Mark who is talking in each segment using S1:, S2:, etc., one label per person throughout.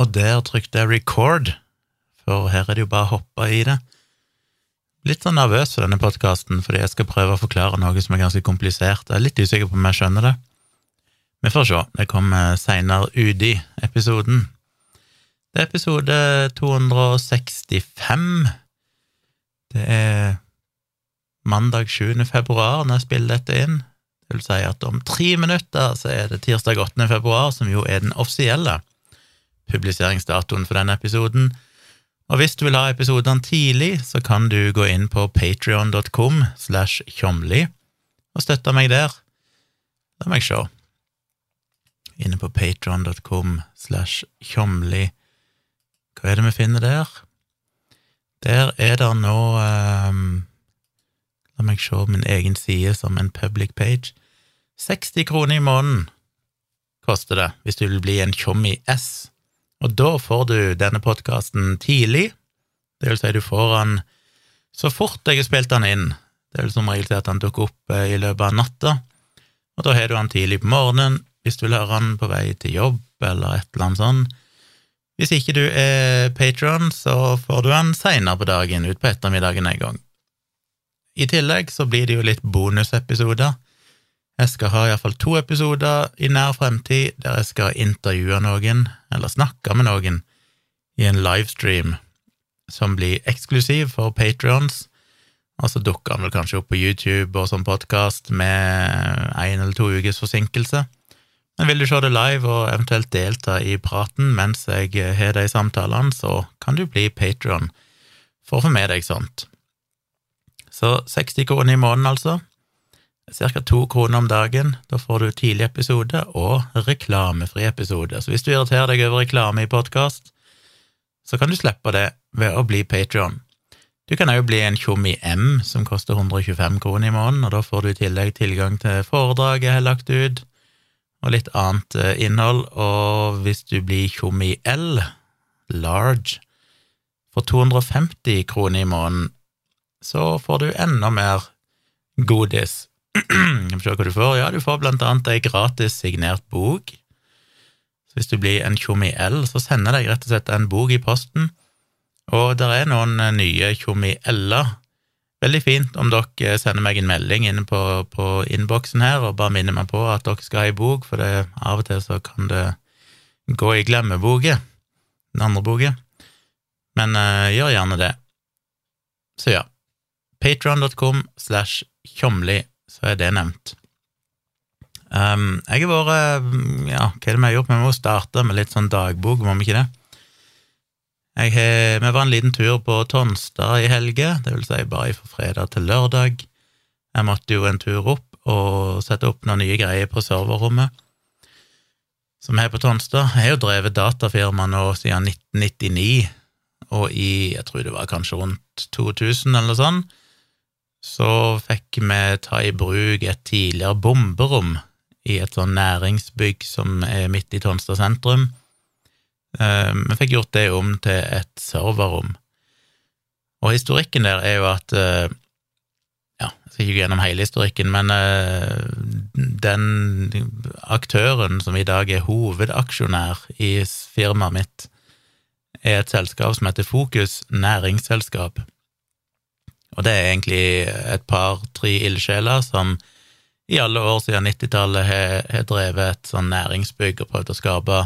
S1: og der trykte jeg record, for her er det jo bare å hoppe i det. Litt sånn nervøs for denne podkasten, fordi jeg skal prøve å forklare noe som er ganske komplisert. Jeg er litt usikker på om jeg skjønner det. Vi får se. Det kommer seinere uti episoden. Det er episode 265. Det er mandag 7. februar når jeg spiller dette inn. Det vil si at om tre minutter så er det tirsdag 8. februar, som jo er den offisielle publiseringsdatoen for denne episoden. Og hvis du vil ha episodene tidlig, så kan du gå inn på patrion.com slash tjomli og støtte meg der. La meg se. Inne på patrion.com slash tjomli. Hva er det vi finner der? Der er det nå um, La meg se min egen side som en public page. 60 kroner i måneden koster det hvis du vil bli en Tjommi S. Og da får du denne podkasten tidlig, det vil si du får den så fort jeg har spilt den inn. Det vil som regel til at den dukker opp eh, i løpet av natta, og da har du den tidlig på morgenen hvis du vil høre den på vei til jobb eller et eller annet sånt. Hvis ikke du er patron, så får du den seinere på dagen, utpå ettermiddagen en gang. I tillegg så blir det jo litt bonusepisoder. Jeg skal ha iallfall to episoder i nær fremtid der jeg skal intervjue noen, eller snakke med noen, i en livestream som blir eksklusiv for patrions, og så dukker han vel kanskje opp på YouTube og som podkast med én eller to ukes forsinkelse. Men vil du se det live og eventuelt delta i praten mens jeg har de samtalene, så kan du bli patrion for å få med deg sånt. Så 60 kroner i måneden, altså. Ca. to kroner om dagen. Da får du tidlig episode og reklamefri episode. Så hvis du irriterer deg over reklame i podkast, så kan du slippe det ved å bli Patrion. Du kan òg bli en Tjommi M, som koster 125 kroner i måneden, og da får du i tillegg tilgang til foredrag jeg har lagt ut, og litt annet eh, innhold. Og hvis du blir Tjommi L, large, for 250 kroner i måneden, så får du enda mer godis. Se hva du får. Ja, du får blant annet ei gratis signert bok. Så hvis du blir en tjommi L, så sender jeg rett og slett en bok i posten. Og det er noen eh, nye tjommi L-er. Veldig fint om dere sender meg en melding inne på, på innboksen her og bare minner meg på at dere skal ha ei bok, for det, av og til så kan det gå i glemmeboka, den andre boka. Men uh, gjør gjerne det. Så ja, patron.com slash tjomli, så er det nevnt. Um, jeg har vært Ja, hva er det vi har gjort? Vi må starte med litt sånn dagbok, må vi ikke det? Jeg har, vi var en liten tur på Tonstad i helge, det vil si bare fra fredag til lørdag. Jeg måtte jo en tur opp og sette opp noen nye greier på serverrommet som er på Tonstad. Jeg har jo drevet datafirma nå siden 1999, og i jeg tror det var kanskje rundt 2000 eller sånn, så fikk vi ta i bruk et tidligere bomberom i et sånn næringsbygg som er midt i Tonstad sentrum. Eh, vi fikk gjort det om til et serverrom. Og historikken der er jo at eh, Ja, jeg skal ikke gå gjennom hele historikken, men eh, den aktøren som i dag er hovedaksjonær i firmaet mitt, er et selskap som heter Fokus næringsselskap. Og det er egentlig et par-tre ildsjeler som i alle år siden 90-tallet har, drevet et sånn næringsbygg og prøvd å skape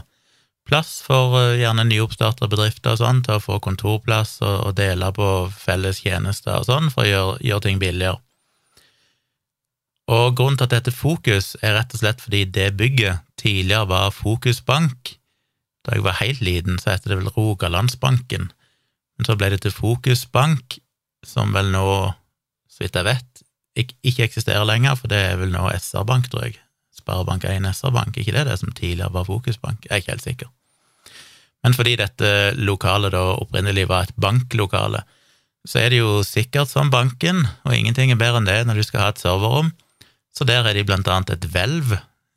S1: plass for uh, gjerne nyoppstarta bedrifter og sånn, til å få kontorplass og, og dele på felles tjenester og sånn, for å gjøre, gjøre ting billigere. Og grunnen til at dette Fokus er rett og slett fordi det bygget tidligere var Fokusbank. Da jeg var helt liten, så het det vel Rogalandsbanken, men så ble det til Fokusbank, som vel nå, så vidt jeg vet, ikke eksisterer lenger, for det er vel nå SR-Bank, tror jeg. Sparebank1 SR-Bank, ikke det det som tidligere var Fokusbank? Jeg er ikke helt sikker. Men fordi dette lokalet da opprinnelig var et banklokale, så er det jo sikkert som banken, og ingenting er bedre enn det når du skal ha et serverrom. Så der er de blant annet et hvelv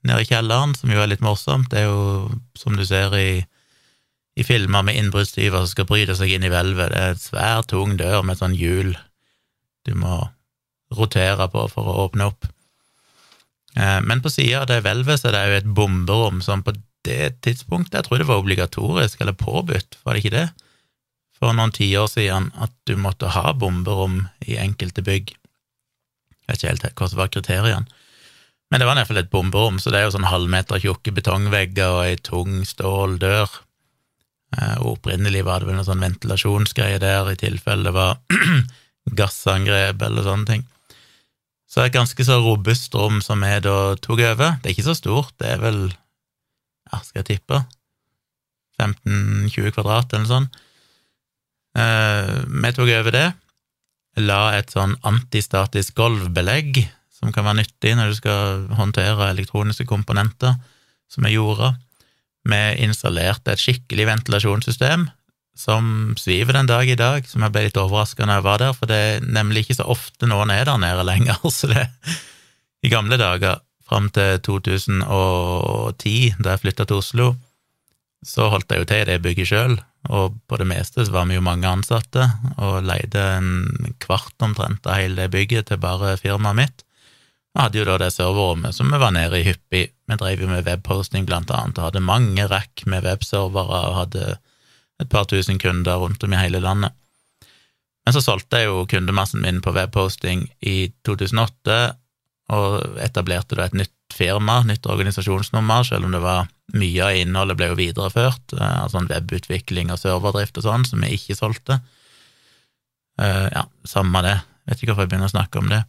S1: nede i kjelleren, som jo er litt morsomt. Det er jo, som du ser i i filmer med innbruddstyver som skal bryte seg inn i hvelvet. Det er en svær, tung dør med et sånn hjul du må rotere på for å åpne opp. Eh, men på sida av det hvelvet så er det jo et bomberom som på det tidspunktet. Jeg tror det var obligatorisk, eller påbudt, var det ikke det? For noen tiår siden at du måtte ha bomberom i enkelte bygg. Jeg vet ikke helt hva som var kriteriene. Men det var i hvert fall et bomberom, så det er jo sånn halvmeter tjukke betongvegger og ei tung ståldør. Eh, og opprinnelig var det vel noe sånn ventilasjonsgreie der, i tilfelle det var gassangrep eller sånne ting. Så et ganske så robust rom som vi da tok over. Det er ikke så stort, det er vel, ja, skal jeg tippe, 15-20 kvadrat eller noe sånt. Eh, vi tok over det, la et sånn antistatisk gulvbelegg som kan være nyttig når du skal håndtere elektroniske komponenter, som er gjorde. Vi installerte et skikkelig ventilasjonssystem som sviver den dag i dag, som jeg ble litt overraska når jeg var der, for det er nemlig ikke så ofte noen er der nede lenger. Så det I gamle dager, fram til 2010, da jeg flytta til Oslo, så holdt jeg jo til i det bygget sjøl, og på det meste så var vi jo mange ansatte, og leide en kvart omtrent av hele det bygget til bare firmaet mitt. Vi hadde jo da det serverrommet som vi var nede i hyppig. Vi drev jo med webposting blant annet, og hadde mange rack med webservere og hadde et par tusen kunder rundt om i hele landet. Men så solgte jeg jo kundemassen min på webposting i 2008, og etablerte da et nytt firma, nytt organisasjonsnummer, selv om det var mye av innholdet ble jo videreført, eh, altså en webutvikling og serverdrift og sånn, som vi ikke solgte. Eh, ja, samme det, vet ikke hvorfor jeg begynner å snakke om det.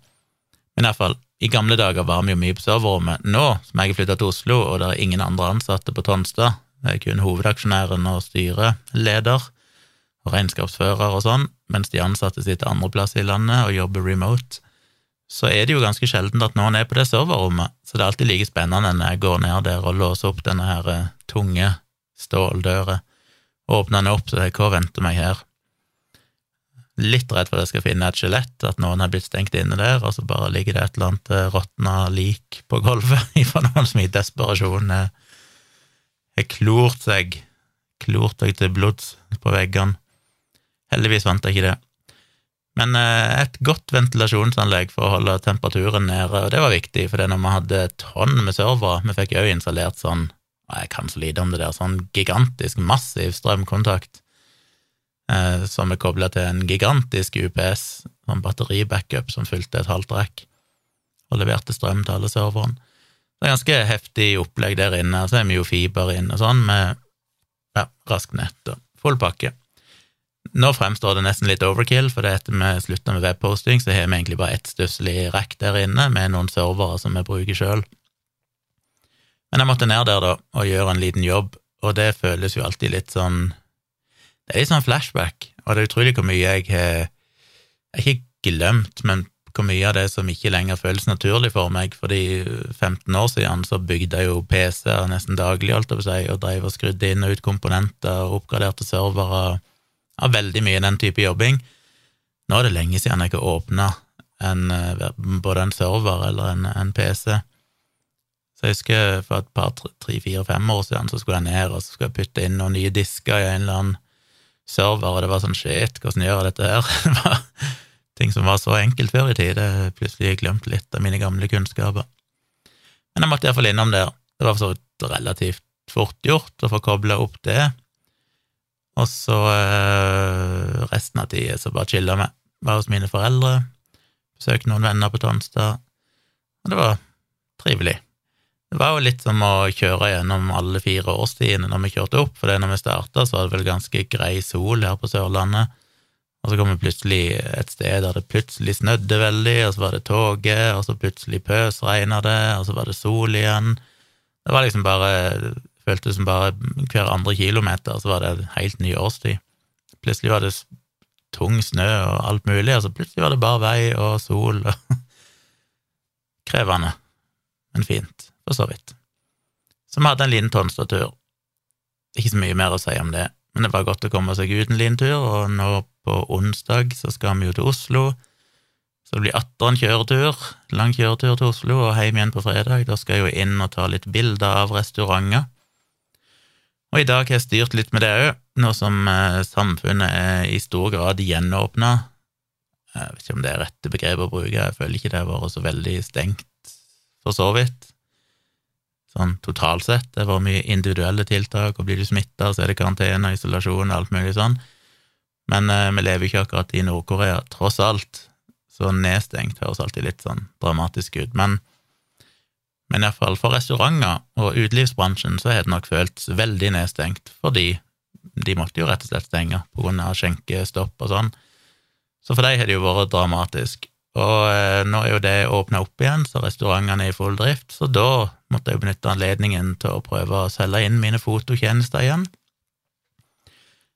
S1: Men iallfall, i gamle dager var vi jo mye på serverrommet. Nå som jeg har flytta til Oslo, og det er ingen andre ansatte på Tonstad, det er kun hovedaksjonæren og styreleder og regnskapsfører og sånn, mens de ansatte sitter andreplass i landet og jobber remote, så er det jo ganske sjelden at noen er på det serverrommet, så det er alltid like spennende når jeg går ned der og låser opp denne her eh, tunge ståldøra, åpner den opp, så jeg hva venter meg her? Litt redd for at jeg skal finne et skjelett, at noen har blitt stengt inne der, og så bare ligger det et eller annet eh, råtna lik på gulvet fra noen som i desperasjon har klort seg, klort seg til blods på veggene. Heldigvis vant jeg ikke det. Men eh, et godt ventilasjonsanlegg for å holde temperaturen nede, og det var viktig, for når vi hadde tonn med servere Vi fikk jo installert sånn, jeg kan så lite om det der, sånn gigantisk, massiv strømkontakt eh, som er kobla til en gigantisk UPS, sånn batteribackup som fulgte et halvt rekk, og leverte strøm til alle serverne. Det er ganske heftig opplegg der inne, så er vi jo fiber inne og sånn, med ja, raskt nett og full pakke. Nå fremstår det nesten litt overkill, for etter vi slutta med webposting, så har vi egentlig bare ett stusslig rekk der inne, med noen servere som vi bruker sjøl. Men jeg måtte ned der, da, og gjøre en liten jobb, og det føles jo alltid litt sånn det er litt sånn flashback, og det er utrolig hvor mye jeg har ikke glemt, men hvor mye av det som ikke lenger føles naturlig for meg, fordi 15 år siden så bygde jeg jo PC-er nesten daglig, på å si, og drev og skrudde inn og ut komponenter og oppgraderte servere, av veldig mye den type jobbing. Nå er det lenge siden jeg ikke åpna både en server eller en, en PC. Så jeg husker for et par, tre, fire, fem år siden så skulle jeg ned og så skulle jeg putte inn noen nye disker i en eller annen server, og det var sånn shit, hvordan gjør jeg dette her? Det var ting som var så enkelt før i tid. Det plutselig jeg litt av mine gamle kunnskaper. Men jeg måtte iallfall innom der. Det var så relativt fort gjort å få kobla opp det. Og så øh, resten av tida så bare chilla vi. Var hos mine foreldre, besøkte noen venner på Tonstad, og det var trivelig. Det var jo litt som å kjøre gjennom alle fire årstidene når vi kjørte opp, for når vi starta, så var det vel ganske grei sol her på Sørlandet, og så kom vi plutselig et sted der det plutselig snødde veldig, og så var det toget, og så plutselig pøsregna det, og så var det sol igjen. Det var liksom bare føltes som bare hver andre kilometer, så var det en helt ny årstid. Plutselig var det tung snø og alt mulig, og så plutselig var det bare vei og sol og Krevende, men fint for så vidt. Så vi hadde en liten Tonstad-tur. Ikke så mye mer å si om det, men det var godt å komme seg ut en liten tur, og nå på onsdag så skal vi jo til Oslo. Så det blir atter en kjøretur, lang kjøretur til Oslo, og hjem igjen på fredag. Da skal jeg jo inn og ta litt bilder av restauranter. Og i dag har jeg styrt litt med det òg, nå som eh, samfunnet er i stor grad gjenåpna. Jeg vet ikke om det er rette begrepet å bruke, jeg føler ikke det har vært så veldig stengt, for så vidt. Sånn totalt sett. Det var mye individuelle tiltak, og blir du smitta, så er det karantene, isolasjon og alt mulig sånn. Men eh, vi lever ikke akkurat i Nord-Korea, tross alt, så nedstengt høres alltid litt sånn dramatisk ut. Men, men iallfall for restauranter og utelivsbransjen så har det nok føltes veldig nedstengt, fordi de måtte jo rett og slett stenge på grunn av skjenkestopp og sånn. Så for dem har det jo vært dramatisk. Og eh, nå er jo det åpna opp igjen, så restaurantene er i full drift, så da måtte jeg benytte anledningen til å prøve å selge inn mine fototjenester igjen.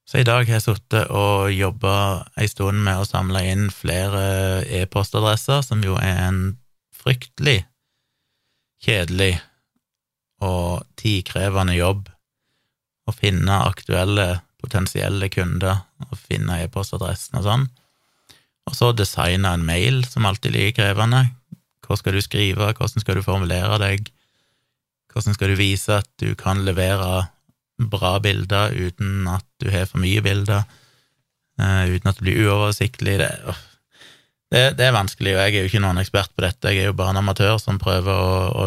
S1: Så i dag har jeg sittet og jobba ei stund med å samle inn flere e-postadresser, som jo er en fryktelig kjedelig og tidkrevende jobb å finne aktuelle, potensielle kunder og finne e-postadressen og sånn. Og så designe en mail, som alltid er like krevende. Hva skal du skrive, hvordan skal du formulere deg, hvordan skal du vise at du kan levere bra bilder uten at du har for mye bilder, uh, uten at det blir uoversiktlig. Det, det, det, er vanskelig, og jeg er jo ikke noen ekspert på dette, jeg er jo bare en amatør som prøver å, å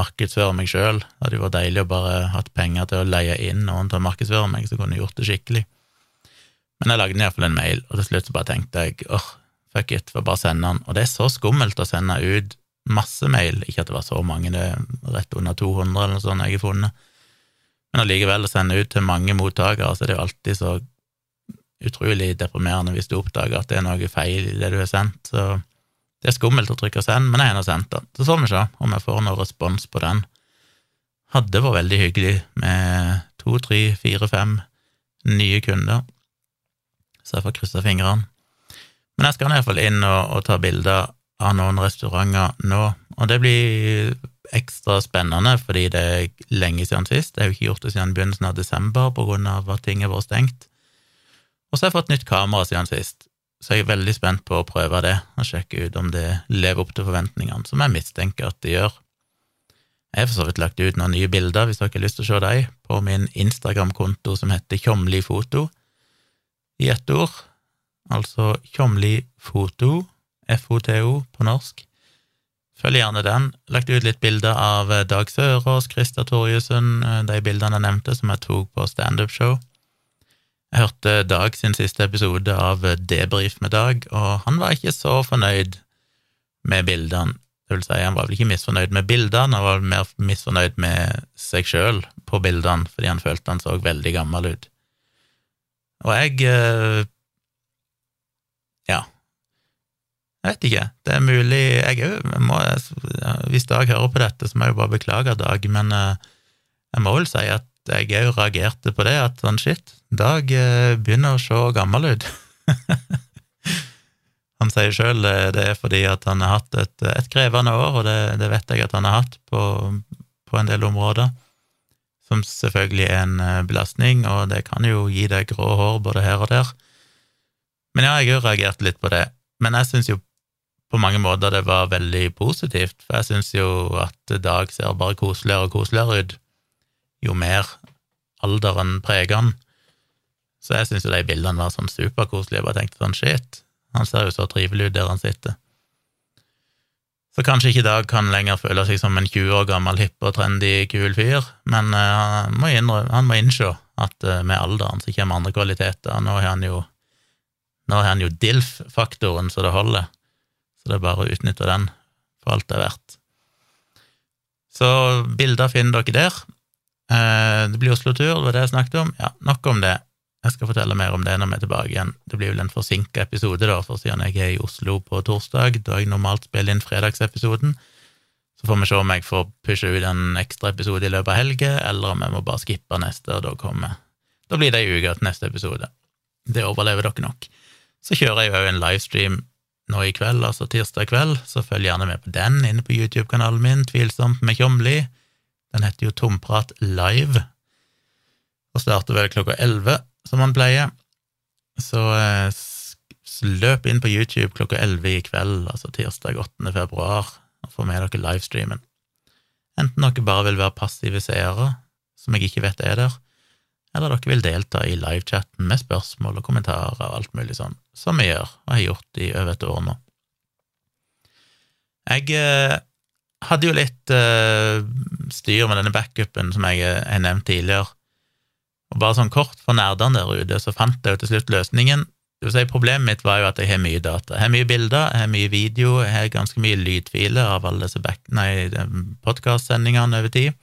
S1: markedsføre meg sjøl. Det hadde jo vært deilig å bare hatt penger til å leie inn noen til å markedsføre meg, så kunne jeg gjort det skikkelig. Men jeg lagde iallfall en mail, og til slutt så bare tenkte jeg åh, oh, fuck it, får bare sende den. Og det er så skummelt å sende ut masse mail, ikke at det var så mange, det er rett under 200 eller noe sånt jeg har funnet, men allikevel å sende ut til mange mottakere, så er det jo alltid så utrolig deprimerende hvis du oppdager at det er noe feil i det du har sendt, så det er skummelt å trykke send, men jeg har nå sendt den. Så får vi se om jeg får noe respons på den. Hadde vært veldig hyggelig med to, tre, fire, fem nye kunder så jeg får kryssa fingrene. Men jeg skal iallfall inn og, og ta bilder av noen restauranter nå, og det blir ekstra spennende fordi det er lenge siden sist. Jeg har jo ikke gjort det siden begynnelsen av desember på grunn av at ting har vært stengt. Og så har jeg fått nytt kamera siden sist, så jeg er veldig spent på å prøve det og sjekke ut om det lever opp til forventningene, som jeg mistenker at det gjør. Jeg har for så vidt lagt ut noen nye bilder, hvis dere har lyst til å se dem, på min Instagram-konto som heter Tjomli foto i ett ord, altså Tjomli Foto, FOTO på norsk. Følg gjerne den. Lagt ut litt bilder av Dag Sørås, Krista Torjussen, de bildene jeg nevnte som jeg tok på standup-show. Jeg hørte Dag sin siste episode av Debrif med Dag, og han var ikke så fornøyd med bildene. Det vil si, han var vel ikke misfornøyd med bildene, han var mer misfornøyd med seg sjøl på bildene, fordi han følte han så veldig gammel ut. Og jeg eh, Ja. Jeg vet ikke. Det er mulig jeg må, Hvis Dag hører på dette, så må jeg jo bare beklage Dag, men eh, jeg må vel si at jeg òg reagerte på det, at sånn shit, Dag eh, begynner å se gammel ut. han sier sjøl det er fordi at han har hatt et, et krevende år, og det, det, vet jeg at han har hatt på, på en del områder som selvfølgelig er en eh, belastning, og det kan jo gi deg grå hår både her og der. Men ja, jeg har reagert litt på det. Men jeg syns jo på mange måter det var veldig positivt, for jeg syns jo at Dag ser bare koseligere og koseligere ut jo mer alderen preger han. Så jeg syns jo de bildene var sånn superkoselige. Jeg bare tenkte sånn shit, han ser jo så trivelig ut der han sitter. Så kanskje ikke Dag kan lenger føle seg som en 20 år gammel hipp og trendy, kul fyr, men uh, han, må innrømme, han må innse at uh, med alderen så kommer andre kvaliteter. Nå har han jo jo DILF-faktoren så det holder, så det er bare å utnytte den for alt det er verdt. Så bilder finner dere der. Uh, det blir Oslo-tur, det var det jeg snakket om. Ja, nok om det. Jeg skal fortelle mer om det når vi er tilbake igjen. Det blir vel en forsinka episode, da, for siden jeg er i Oslo på torsdag, da jeg normalt spiller inn fredagsepisoden. Så får vi se om jeg får pushe ut en ekstra episode i løpet av helga, eller om jeg må bare skippe neste, og da kommer Da blir det ei uke til neste episode. Det overlever dere nok. Så kjører jeg òg en livestream nå i kveld, altså tirsdag kveld, så følg gjerne med på den inne på YouTube-kanalen min, Tvilsomt med Tjomli. Den heter jo Tomprat live, og starter vel klokka elleve som han pleier. Så eh, løp inn på YouTube klokka 11 i kveld, altså tirsdag 8. februar, og få med dere livestreamen. Enten dere bare vil være passive seere, som jeg ikke vet er der, eller dere vil delta i livechatten med spørsmål og kommentarer og alt mulig sånn, som vi gjør, og har gjort i over et år nå. Jeg eh, hadde jo litt eh, styr med denne backupen som jeg har nevnt tidligere. Og bare sånn kort for nerdene der ute, så fant jeg jo til slutt løsningen. Det vil si, problemet mitt var jo at jeg har mye data. Jeg har mye bilder, jeg har mye video, jeg har ganske mye lydfiler av alle disse podkastsendingene over tid.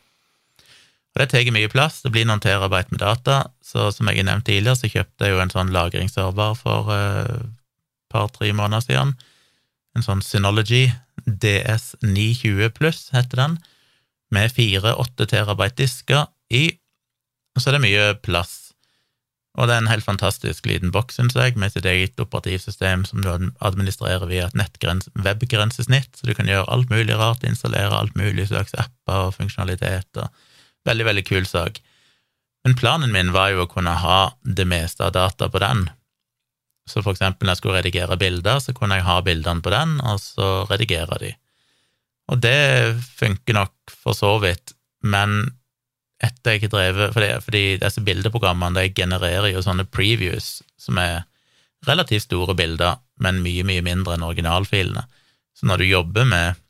S1: Og det tar mye plass, det blir noen terabyte med data, så som jeg har nevnt tidligere, så kjøpte jeg jo en sånn lagringsserver for et uh, par-tre måneder siden. En sånn Synology DS920 pluss, heter den, med fire 8 terabyte disker i, og så er det mye plass. Og det er en helt fantastisk liten boks, syns jeg, med sitt eget operativsystem som du administrerer via et webgrensesnitt, så du kan gjøre alt mulig rart, installere alt mulig slags apper og funksjonaliteter. Veldig, veldig kul sak. Men planen min var jo å kunne ha det meste av data på den. Så for eksempel når jeg skulle redigere bilder, så kunne jeg ha bildene på den, og så redigere de. Og det funker nok for så vidt, men etter jeg ikke drevet fordi, fordi disse bildeprogrammene de genererer jo sånne previews som er relativt store bilder, men mye, mye mindre enn originalfilene. Så når du jobber med,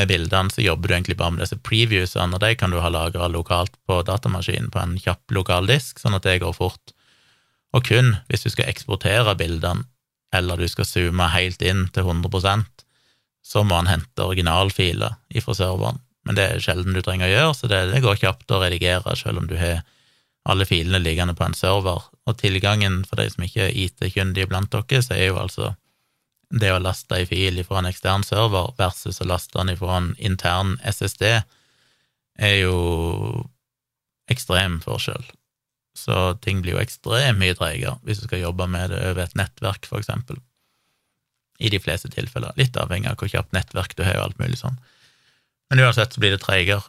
S1: med bildene, så jobber du egentlig bare med disse previewsene, og de kan du ha lagra lokalt på datamaskinen på en kjapp lokal disk, sånn at det går fort. Og kun hvis du skal eksportere bildene, eller du skal zoome helt inn til 100% så må han hente originalfiler ifra serveren men det er sjelden du trenger å gjøre, så det, det går kjapt å redigere, selv om du har alle filene liggende på en server. Og tilgangen for de som ikke er IT-kyndige blant dere, så er jo altså det å laste ei fil fra en ekstern server versus å laste den fra en intern SSD, er jo ekstrem forskjell. Så ting blir jo ekstremt mye tregere hvis du skal jobbe med det over et nettverk, for eksempel. I de fleste tilfeller. Litt avhengig av hvor kjapt nettverk du har og alt mulig sånn. Men uansett så blir det tregere.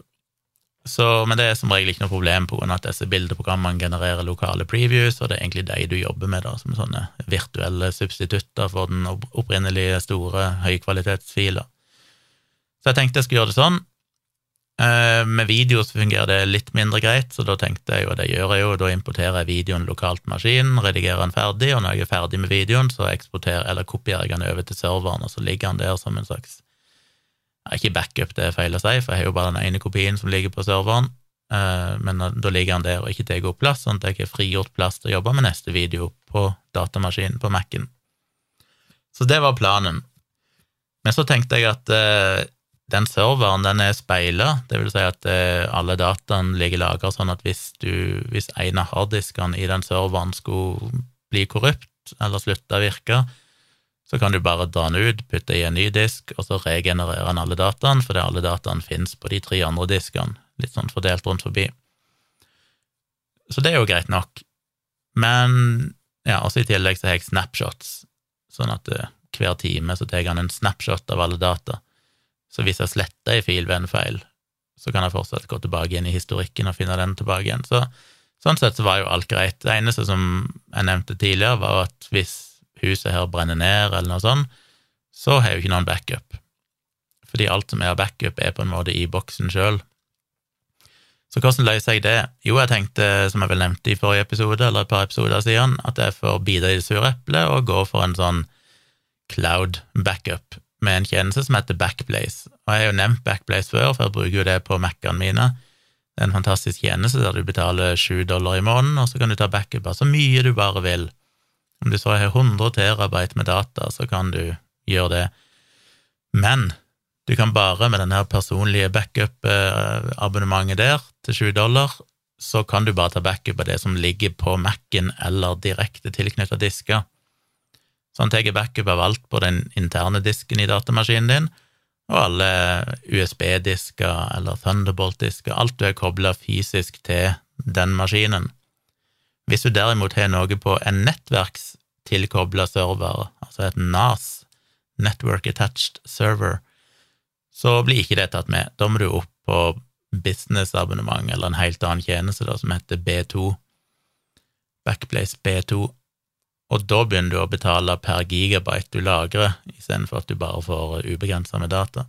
S1: Men det er som regel ikke noe problem på at disse bildeprogrammene genererer lokale previews, og det er egentlig de du jobber med, da, som sånne virtuelle substitutter for den opprinnelige store høykvalitetsfila. Så jeg tenkte jeg skulle gjøre det sånn. Eh, med video så fungerer det litt mindre greit, så da tenkte jeg, og det gjør jeg jo, da importerer jeg videoen lokalt på maskinen, redigerer den ferdig, og når jeg er ferdig med videoen, så eksporterer, eller kopierer jeg den over til serveren, og så ligger den der som en slags ikke backup, det er feil å si, for jeg har jo bare den ene kopien som ligger på serveren, eh, men da ligger han der og ikke tar opp plass, sånn at jeg har frigjort plass til å jobbe med neste video på datamaskinen på Mac-en. Så det var planen. Men så tenkte jeg at eh, den serveren den er speila, vil si at eh, alle dataene ligger lagra sånn at hvis, du, hvis en av harddiskene i den serveren skulle bli korrupt eller slutte å virke, så kan du bare dra den ut, putte i en ny disk, og så regenererer den alle dataene, fordi alle dataene finnes på de tre andre diskene, litt sånn fordelt rundt forbi. Så det er jo greit nok. Men ja, også i tillegg så har jeg snapshots, sånn at uh, hver time så tar han en snapshot av alle data. Så hvis jeg sletter ei fil ved en feil, så kan jeg fortsatt gå tilbake inn i historikken og finne den tilbake igjen. Så sånn sett så var jo alt greit. Det eneste som jeg nevnte tidligere, var at hvis huset her brenner ned, eller noe sånt, så har jeg jo ikke noen backup. Fordi alt som er av backup, er på en måte i boksen sjøl. Så hvordan løser jeg det? Jo, jeg tenkte, som jeg vel nevnte i forrige episode, eller et par episoder siden, at jeg får bite i det sure eplet og gå for en sånn cloud backup med en tjeneste som heter Backblaze. Og jeg har jo nevnt Backblaze før, for jeg bruker jo det på Mac-ene mine. Det er en fantastisk tjeneste der du betaler sju dollar i måneden, og så kan du ta backup av så mye du bare vil. Om du så har 100 terabyte med data, så kan du gjøre det. Men du kan bare med denne personlige backup-abonnementet der til 7 dollar, så kan du bare ta backup av det som ligger på Mac-en eller direkte tilknytta disker. Så han tar backup av alt på den interne disken i datamaskinen din, og alle USB-disker eller Thunderbolt-disker, alt du er kobla fysisk til den maskinen. Hvis du derimot har noe på en nettverkstilkobla server, altså et NAS, Network Attached Server, så blir ikke det tatt med. Da må du opp på businessabonnement eller en helt annen tjeneste da, som heter B2, Backplace B2, og da begynner du å betale per gigabyte du lagrer, istedenfor at du bare får ubegrensa med data.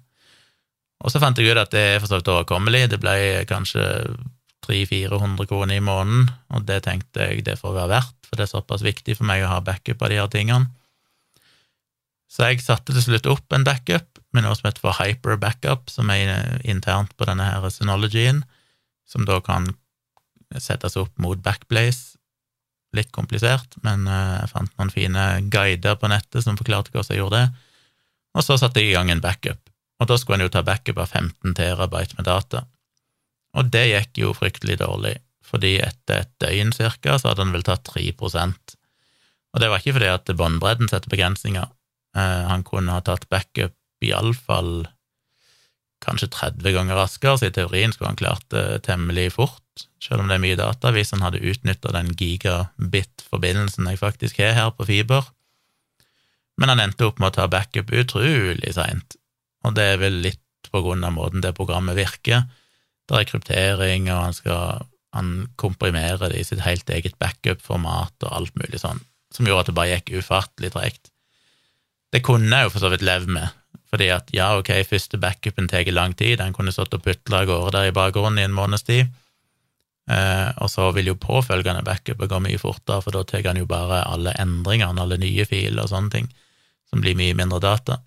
S1: Og så fant jeg ut at det er for så vidt overkommelig, det ble kanskje 300-400 kroner i måneden, og det tenkte jeg det får være verdt, for det er såpass viktig for meg å ha backup av de her tingene. Så jeg satte til slutt opp en backup med noe som heter for hyper backup, som er internt på denne her Synologyen, som da kan settes opp mot Backblaze. Litt komplisert, men eh, jeg fant noen fine guider på nettet som forklarte hvordan jeg gjorde det. Og så satte jeg i gang en backup, og da skulle en jo ta backup av 15 terabyte med data. Og det gikk jo fryktelig dårlig, fordi etter et døgn cirka så hadde han vel tatt 3% Og det var ikke fordi at båndbredden setter begrensninger. Eh, han kunne ha tatt backup iallfall kanskje 30 ganger raskere, så i teorien skulle han klart det temmelig fort, selv om det er mye data, hvis han hadde utnytta den gigabit-forbindelsen jeg faktisk har her på fiber. Men han endte opp med å ta backup utrolig seint, og det er vel litt på grunn av måten det programmet virker. Det er kryptering, og han skal han komprimerer det i sitt helt eget backup-format og alt mulig sånn, som gjorde at det bare gikk ufattelig tregt. Det kunne jeg jo for så vidt leve med, fordi at ja, ok, første backupen tar lang tid, den kunne stått og putla av gårde der i bakgrunnen i en måneds tid, eh, og så vil jo påfølgende backuper gå mye fortere, for da tar han jo bare alle endringene, alle nye filer og sånne ting, som blir mye mindre data.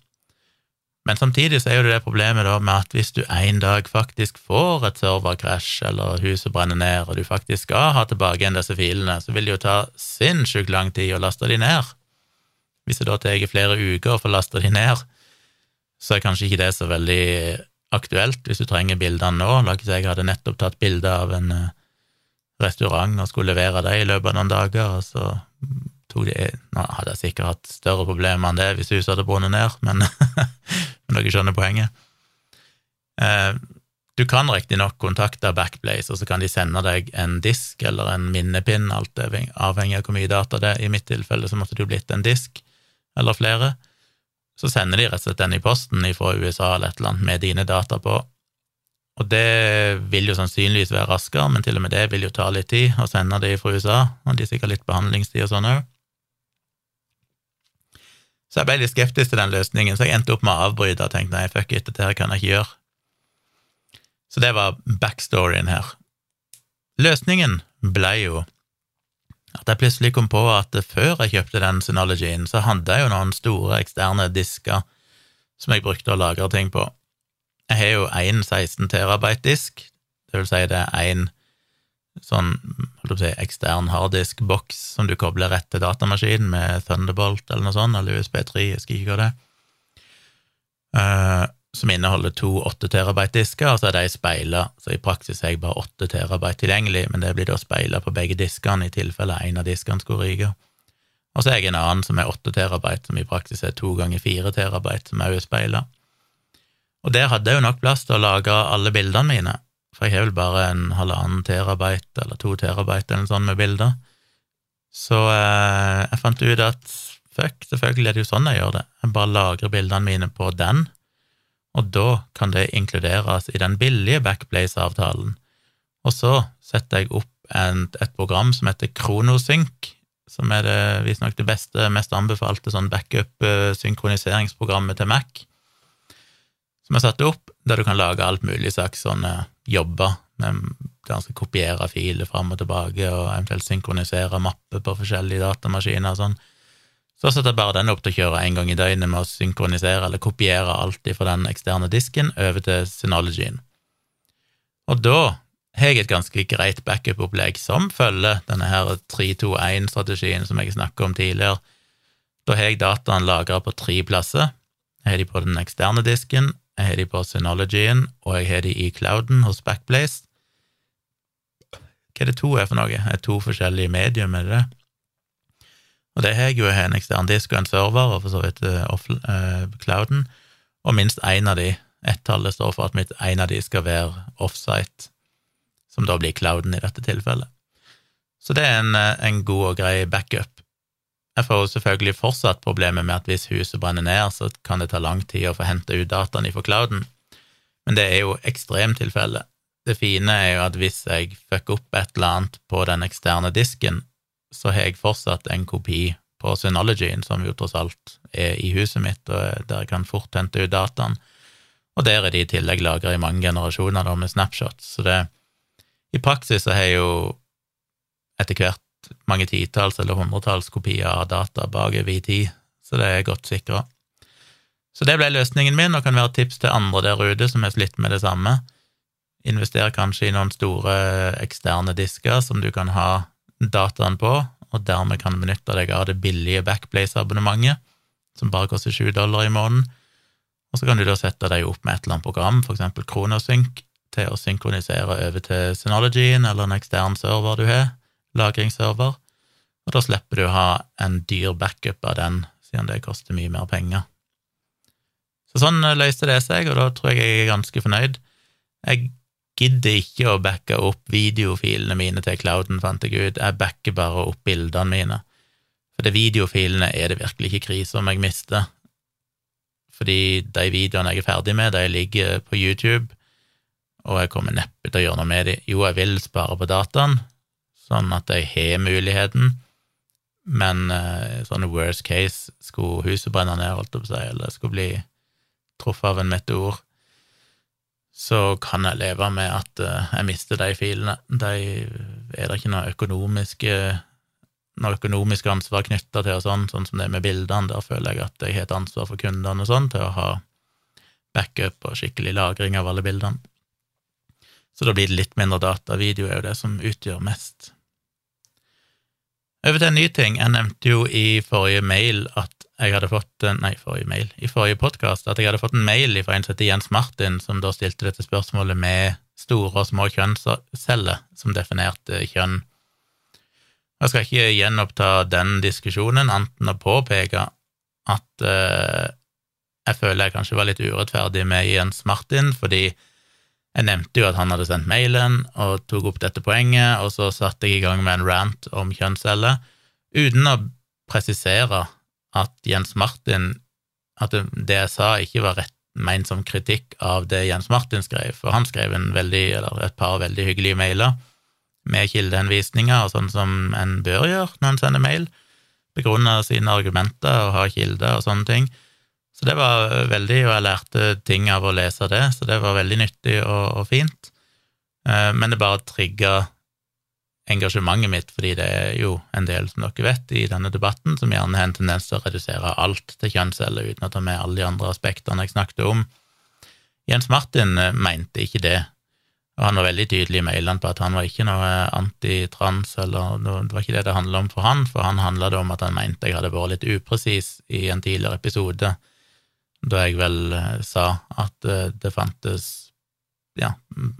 S1: Men samtidig så er jo det problemet da med at hvis du en dag faktisk får et serverkrasj, eller huset brenner ned, og du faktisk skal ha tilbake igjen disse filene, så vil det jo ta sinnssykt lang tid å laste de ned. Hvis det da tar flere uker å få lasta de ned, så er kanskje ikke det så veldig aktuelt hvis du trenger bildene nå. La oss si jeg hadde nettopp tatt bilde av en eh, restaurant og skulle levere det i løpet av noen dager, og så tok de Nå hadde jeg sikkert hatt større problemer enn det hvis huset hadde brunnet ned, men, men dere skjønner poenget. Eh, du kan riktignok kontakte Backblaze, og så kan de sende deg en disk eller en minnepinn, alt avhengig av hvor mye data det er. I mitt tilfelle så måtte det jo blitt en disk eller flere, så sender de rett og slett den i posten fra USA eller et eller annet med dine data på. Og det vil jo sannsynligvis være raskere, men til og med det vil jo ta litt tid å sende det fra USA, og de sikkert litt behandlingstid og sånn òg. Så jeg ble litt skeptisk til den løsningen, så jeg endte opp med å avbryte og tenkte nei, fuck it, dette her kan jeg ikke gjøre. Så det var backstoryen her. Løsningen ble jo at jeg plutselig kom på at før jeg kjøpte den Synologyen, så hadde jeg jo noen store eksterne disker som jeg brukte å lagre ting på. Jeg har jo én 16 terabyte-disk, det vil si det er én sånn si, ekstern harddisk-boks som du kobler rett til datamaskinen med Thunderbolt eller noe sånt, eller USB3, jeg husker ikke hva det. Uh, som inneholder to 8 terabyte-disker, og så er de speila, så i praksis er jeg bare 8 terabyte tilgjengelig, men det blir da speila på begge diskene i tilfelle en av diskene skulle ryke. Og så er jeg en annen som er 8 terabyte, som i praksis er to ganger 4 terabyte, som også er speila. Og der hadde jeg jo nok plass til å lage alle bildene mine, for jeg har vel bare en halvannen terabyte eller to terabyte eller sånt med bilder. Så eh, jeg fant ut at fuck, selvfølgelig er det jo sånn jeg gjør det, jeg bare lagrer bildene mine på den, og da kan det inkluderes i den billige Backblaze-avtalen. Og så setter jeg opp en, et program som heter Kronosync, som er det visstnok det beste, mest anbefalte sånn backup-synkroniseringsprogrammet til Mac, som er satt opp, der du kan lage alt mulig slags sånne jobber, med, å han kopiere filer fram og tilbake, og eventuelt synkronisere mapper på forskjellige datamaskiner og sånn. Så setter jeg bare den opp til å kjøre en gang i døgnet med å synkronisere eller kopiere alt fra den eksterne disken over til Synologyen. Og da har jeg et ganske greit backup-opplegg som følger denne her 3-2-1-strategien som jeg snakket om tidligere. Da har jeg dataen lagra på tre plasser. Jeg har de på den eksterne disken, jeg har de på Synologyen, og jeg har de i clouden hos Backblaze. Hva er det to er for noe? Er to forskjellige medium, er det det? Og det har jeg jo en ekstern disk og en server, og for så vidt uh, clouden, og minst én av de, ett-tallet står for at mitt en av de skal være offsite, som da blir clouden i dette tilfellet. Så det er en, eh, en god og grei backup. Jeg får jo selvfølgelig fortsatt problemet med at hvis huset brenner ned, så kan det ta lang tid å få hente ut dataene fra clouden, men det er jo ekstremtilfellet. Det fine er jo at hvis jeg fucker opp et eller annet på den eksterne disken, så har jeg fortsatt en kopi på Synologyen, som jo tross alt er i huset mitt, og der jeg kan fort hente ut dataen. Og der er de i tillegg lagra i mange generasjoner da, med snapshots, så det I praksis så har jeg jo etter hvert mange titalls eller hundretalls kopier av data bakover i tid, så det er godt sikra. Så det ble løsningen min, og kan være tips til andre der ute som har slitt med det samme. Invester kanskje i noen store eksterne disker som du kan ha dataen på, og dermed kan benytte deg av det billige Backblaze-abonnementet, som bare koster 20 dollar i måneden. Og så kan du da sette deg opp med et eller annet program, eksempel Kronosync, til å synkronisere over til Synologyen eller en ekstern server du har, lagringsserver, og da slipper du å ha en dyr backup av den, siden det koster mye mer penger. Så sånn løste det seg, og da tror jeg jeg er ganske fornøyd. Jeg gidder ikke å backe opp videofilene mine til clouden, fant jeg ut, jeg backer bare opp bildene mine. For de videofilene er det virkelig ikke krise om jeg mister, fordi de videoene jeg er ferdig med, de ligger på YouTube, og jeg kommer neppe til å gjøre noe med dem. Jo, jeg vil spare på dataen, sånn at jeg har muligheten, men eh, sånn worst case, skulle huset brenne ned, holdt jeg på å si, eller skulle bli truffet av en meteor, så kan jeg leve med at uh, jeg mister de filene. De er det ikke noe økonomisk, noe økonomisk ansvar knytta til, og sånn, sånn som det er med bildene. Der føler jeg at jeg har et ansvar for kundene og sånn, til å ha backup og skikkelig lagring av alle bildene. Så da blir det litt mindre data. Video er jo det som utgjør mest. Over til en ny ting. Jeg nevnte jo i forrige mail at jeg hadde fått Nei, forrige mail. I forrige podkast at jeg hadde fått en mail fra en som heter Jens Martin, som da stilte dette spørsmålet med store og små kjønnsceller som definerte kjønn. Jeg skal ikke gjenoppta den diskusjonen, anten å påpeke at uh, jeg føler jeg kanskje var litt urettferdig med Jens Martin, fordi jeg nevnte jo at han hadde sendt mailen og tok opp dette poenget, og så satte jeg i gang med en rant om kjønnsceller, uten å presisere at Jens Martin At det jeg sa, ikke var rett ment som kritikk av det Jens Martin skrev, for han skrev veldig, et par veldig hyggelige mailer med kildehenvisninger og sånn som en bør gjøre når en sender mail, begrunne sine argumenter og har kilder og sånne ting. Så det var veldig, og jeg lærte ting av å lese det, så det var veldig nyttig og, og fint. Eh, men det bare trigga engasjementet mitt, fordi det er jo en del, som dere vet, i denne debatten som gjerne har en tendens til å redusere alt til kjønnsceller uten å ta med alle de andre aspektene jeg snakket om. Jens Martin eh, mente ikke det, og han var veldig tydelig i mailene på at han var ikke noe antitrans, eller det var ikke det det handla om for han, for han handla det om at han mente jeg hadde vært litt upresis i en tidligere episode, da jeg vel eh, sa at eh, det fantes ja,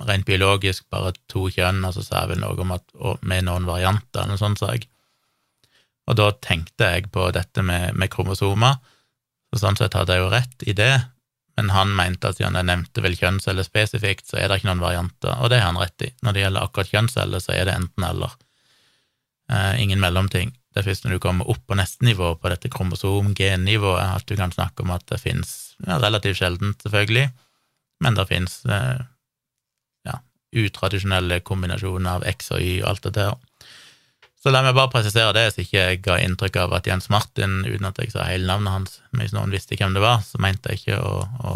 S1: rent biologisk bare to kjønn, og så sa jeg vel noe om at med noen varianter, eller noe sånt, sa jeg. Og da tenkte jeg på dette med, med kromosomer, så sånn sett hadde jeg jo rett i det, men han mente at siden jeg nevnte vel kjønnsceller spesifikt, så er det ikke noen varianter, og det har han rett i. Når det gjelder akkurat kjønnsceller, så er det enten-eller. Eh, ingen mellomting. Det er først når du kommer opp på neste nivå, på dette kromosom-gennivået, at du kan snakke om at det finnes, ja, relativt sjeldent, selvfølgelig, men det finnes eh, utradisjonelle kombinasjoner av X og Y og alt det der. Så la meg bare presisere det, så ikke jeg ga inntrykk av at Jens Martin, uten at jeg sa hele navnet hans, men hvis noen visste hvem det var, så mente jeg ikke å, å,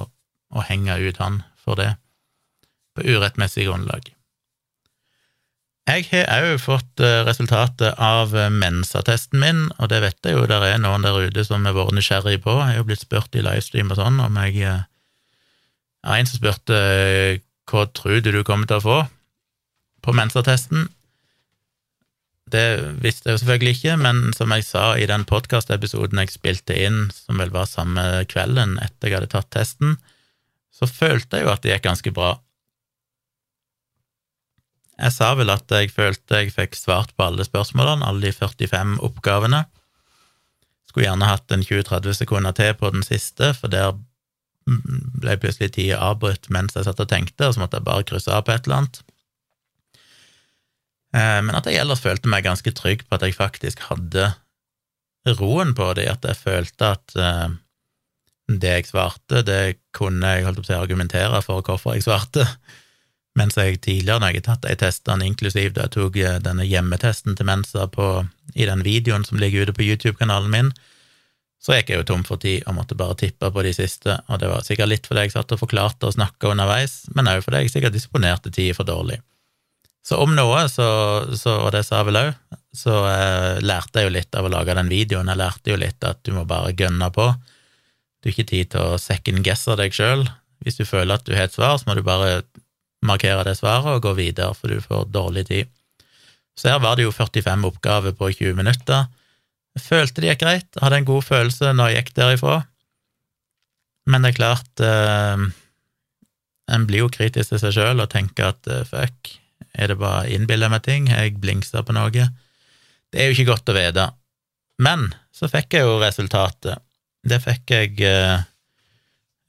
S1: å henge ut han for det, på urettmessig grunnlag. Jeg har òg fått eh, resultatet av eh, mensattesten min, og det vet jeg jo der er noen der ute som har vært nysgjerrig på. Jeg har jo blitt spurt i livestream og sånn om jeg eh, Ja, en som spurte hva tror du du kommer til å få på mensattesten? Det visste jeg jo selvfølgelig ikke, men som jeg sa i den podkastepisoden jeg spilte inn, som vel var samme kvelden etter jeg hadde tatt testen, så følte jeg jo at det gikk ganske bra. Jeg sa vel at jeg følte jeg fikk svart på alle spørsmålene, alle de 45 oppgavene. Skulle gjerne hatt en 20-30 sekunder til på den siste, for der ble plutselig tida avbrutt mens jeg satt og tenkte, og så måtte jeg bare krysse av på et eller annet. Eh, men at jeg ellers følte meg ganske trygg på at jeg faktisk hadde roen på det, at jeg følte at eh, det jeg svarte, det kunne jeg holdt opp til å argumentere for hvorfor jeg svarte, mens jeg tidligere, når jeg har tatt de testene, inklusiv da jeg tok eh, denne hjemmetesten til Mensa på, i den videoen som ligger ute på YouTube-kanalen min, så gikk jeg jo tom for tid og måtte bare tippe på de siste, og det var sikkert litt fordi jeg satt og forklarte og snakka underveis, men òg fordi jeg sikkert disponerte tid for dårlig. Så om noe, så, så og det sa jeg vel òg, så eh, lærte jeg jo litt av å lage den videoen. Jeg lærte jo litt at du må bare gønne på. Du har ikke tid til å second-guesse deg sjøl. Hvis du føler at du har et svar, så må du bare markere det svaret og gå videre, for du får dårlig tid. Så her var det jo 45 oppgaver på 20 minutter. Jeg følte det gikk greit, hadde en god følelse når jeg gikk derifra, men det er klart eh, En blir jo kritisk til seg sjøl og tenker at eh, fuck, er det bare innbiller jeg meg ting, jeg blingsa på noe? Det er jo ikke godt å vite. Men så fikk jeg jo resultatet. Det fikk jeg eh,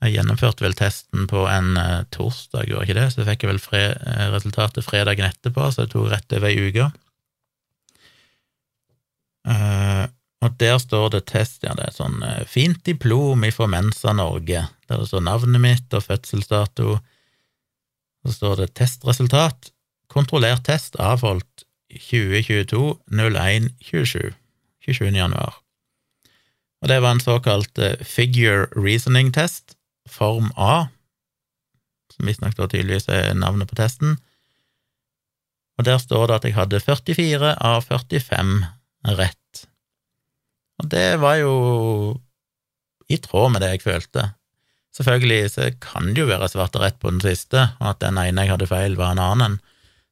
S1: Jeg gjennomførte vel testen på en uh, torsdag, gjorde ikke det? Så fikk jeg vel fred, eh, resultatet fredagen etterpå, så det tok rett over ei uke. Uh, og der står det test, ja, det er sånn uh, fint diplom ifra Mensa Norge, der det står navnet mitt og fødselsdato. Så står det testresultat. Kontrollert test avholdt 2022 01 27. 27. januar. Og det var en såkalt figure reasoning test, form A, som visstnok tydeligvis er navnet på testen. Og der står det at jeg hadde 44 av 45 rett. Og det var jo i tråd med det jeg følte. Selvfølgelig så kan det jo være svart og rett på den siste, og at den ene jeg hadde feil, var en annen.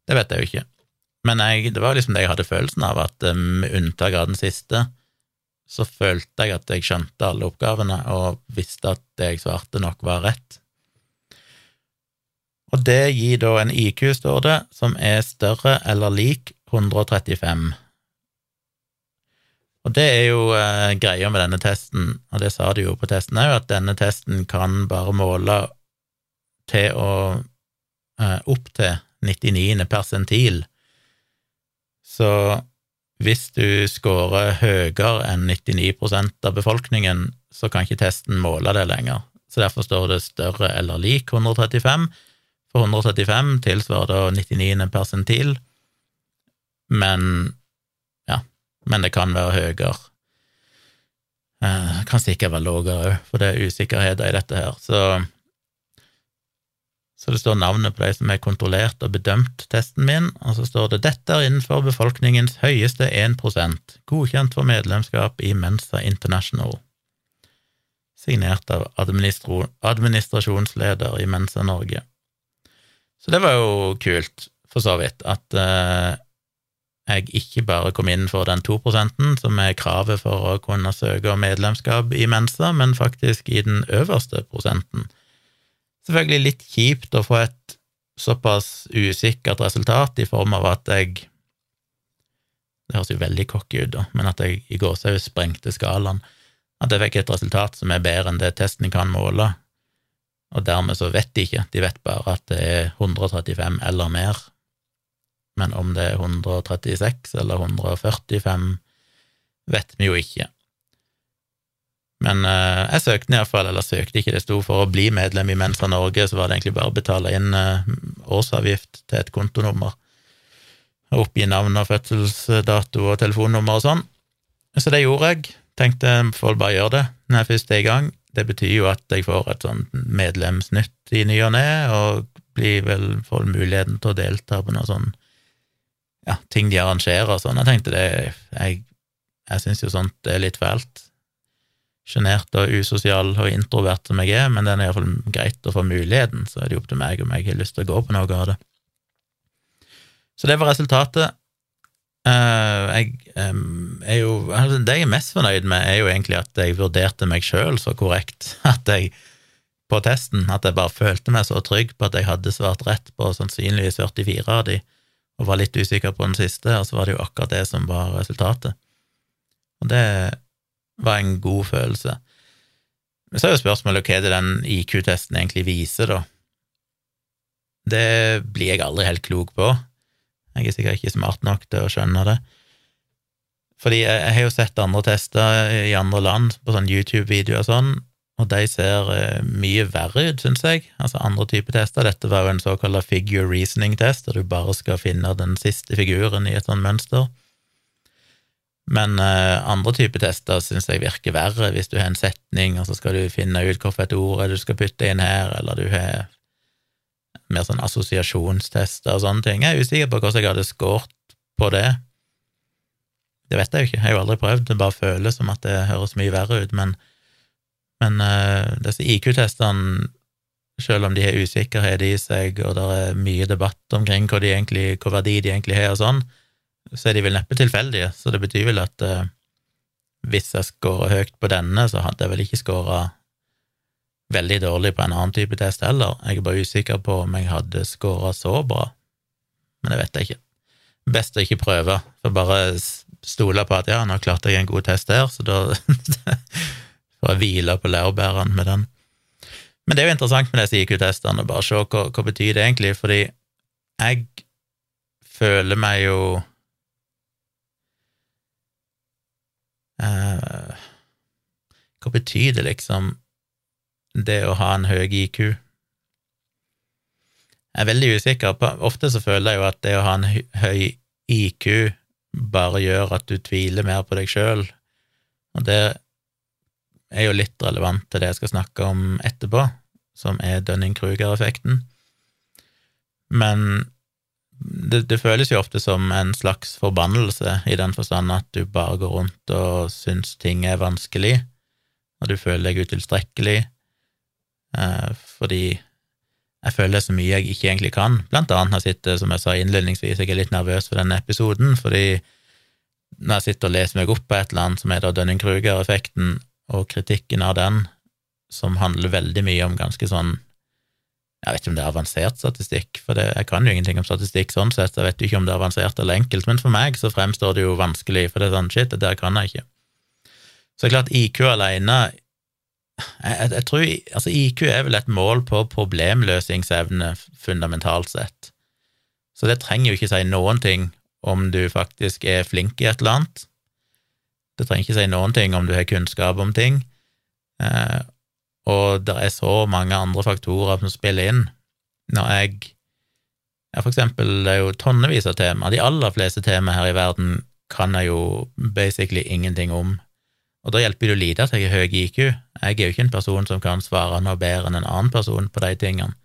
S1: Det vet jeg jo ikke. Men jeg, det var liksom det jeg hadde følelsen av, at med unntak av den siste, så følte jeg at jeg skjønte alle oppgavene og visste at det jeg svarte, nok var rett. Og det gir da en IQ, står det, som er større eller lik 135. Og det er jo eh, greia med denne testen, og det sa de jo på testen òg, at denne testen kan bare måle til å eh, opp til 99. persentil. Så hvis du scorer høyere enn 99% av befolkningen, så kan ikke testen måle det lenger. Så derfor står det større eller lik 135. For 135 tilsvarer da 99. persentil, men men det kan være høyere. Eh, kan sikkert være lavere òg, for det er usikkerheter i dette her. Så, så det står navnet på de som har kontrollert og bedømt testen min, og så står det 'Dette er innenfor befolkningens høyeste 1% godkjent for medlemskap i Mensa International', signert av administrasjonsleder i Mensa Norge. Så det var jo kult, for så vidt, at eh, jeg ikke bare kom inn for den 2% som er kravet for å kunne søke om medlemskap i Mensa, men faktisk i den øverste prosenten. Selvfølgelig litt kjipt å få et såpass usikkert resultat i form av at jeg Det høres jo veldig cocky ut, da, men at jeg i gåsehud sprengte skalaen. At jeg fikk et resultat som er bedre enn det testen kan måle, og dermed så vet de ikke, de vet bare at det er 135 eller mer men om det er 136 eller 145, vet vi jo ikke. Men uh, jeg søkte iallfall, eller søkte ikke, det sto for å bli medlem i Mensa Norge, så var det egentlig bare å betale inn uh, årsavgift til et kontonummer, og oppgi navn og fødselsdato og telefonnummer og sånn. Så det gjorde jeg. Tenkte får bare gjøre det når jeg først er i gang. Det betyr jo at jeg får et sånt medlemsnytt i ny og ne, og blir vel får muligheten til å delta på noe sånn ja, ting de arrangerer og sånn. Jeg tenkte det Jeg, jeg syns jo sånt er litt fælt. Sjenert og usosial og introvert som jeg er, men det er iallfall greit å få muligheten, så er det jo opp til meg om jeg har lyst til å gå på noe av det. Så det var resultatet. Uh, jeg er jo altså Det jeg er mest fornøyd med, er jo egentlig at jeg vurderte meg sjøl så korrekt at jeg på testen, at jeg bare følte meg så trygg på at jeg hadde svart rett på sannsynligvis 44 av de, og var litt usikker på den siste, og så var det jo akkurat det som var resultatet. Og det var en god følelse. Men så er jo spørsmålet hva er det den IQ-testen egentlig viser, da? Det blir jeg aldri helt klok på. Jeg er sikkert ikke smart nok til å skjønne det. Fordi jeg, har jo sett andre tester i andre land, på sånn YouTube-videoer og sånn, og de ser eh, mye verre ut, syns jeg. Altså andre typer tester. Dette var jo en såkalt figure reasoning-test, der du bare skal finne den siste figuren i et sånt mønster. Men uh, andre typer tester syns jeg virker verre, hvis du har en setning, og så skal du finne ut hvilket ord du skal putte inn her, eller du har mer sånn assosiasjonstester og sånne ting. Jeg er usikker på hvordan jeg hadde scoret på det. Det vet jeg jo ikke, jeg har jo aldri prøvd, det bare føles som at det høres mye verre ut, men Men uh, disse IQ-testene, selv om de har usikkerhet i seg, og det er mye debatt omkring hva, de egentlig, hva verdi de egentlig har, og sånn, så er de vel neppe tilfeldige. Så det betyr vel at eh, hvis jeg scorer høyt på denne, så hadde jeg vel ikke scora veldig dårlig på en annen type test heller. Jeg er bare usikker på om jeg hadde scora så bra, men det vet jeg ikke. Best å ikke prøve, for bare stole på at ja, nå klarte jeg en god test der, så da får jeg hvile på laurbærene med den. Men det er jo interessant med disse IQ-testene, bare se hva, hva betyr det egentlig, fordi jeg føler meg jo eh, Hva betyr det, liksom, det å ha en høy IQ? Jeg er veldig usikker. på, Ofte så føler jeg jo at det å ha en høy IQ bare gjør at du tviler mer på deg sjøl, og det er jo litt relevant til det jeg skal snakke om etterpå, som er Dunning-Kruger-effekten. Men det, det, føles jo ofte som en slags forbannelse, i den forstand at du bare går rundt og syns ting er vanskelig, og du føler deg utilstrekkelig, eh, fordi jeg føler det er så mye jeg ikke egentlig kan. Blant annet når jeg sitter, som jeg sa innledningsvis, jeg er litt nervøs for denne episoden, fordi når jeg sitter og leser meg opp på et eller annet som heter Dunning-Kruger-effekten, og kritikken av den, som handler veldig mye om ganske sånn Jeg vet ikke om det er avansert statistikk, for det, jeg kan jo ingenting om statistikk sånn sett, jeg vet jo ikke om det er avansert eller enkelt, men for meg så fremstår det jo vanskelig, for det er sånn shit, det der kan jeg ikke. Så det er klart, IQ alene jeg, jeg, tror altså IQ er vel et mål på problemløsningsevne, fundamentalt sett. Så det trenger jo ikke si noen ting om du faktisk er flink i et eller annet. Det trenger ikke si noen ting om du har kunnskap om ting. Eh, og det er så mange andre faktorer som spiller inn. Når jeg ja, For eksempel, det er jo tonnevis av tema. De aller fleste tema her i verden kan jeg jo basically ingenting om. Og da hjelper det jo lite at jeg har høy IQ. Jeg er jo ikke en person som kan svare noe bedre enn en annen person på de tingene.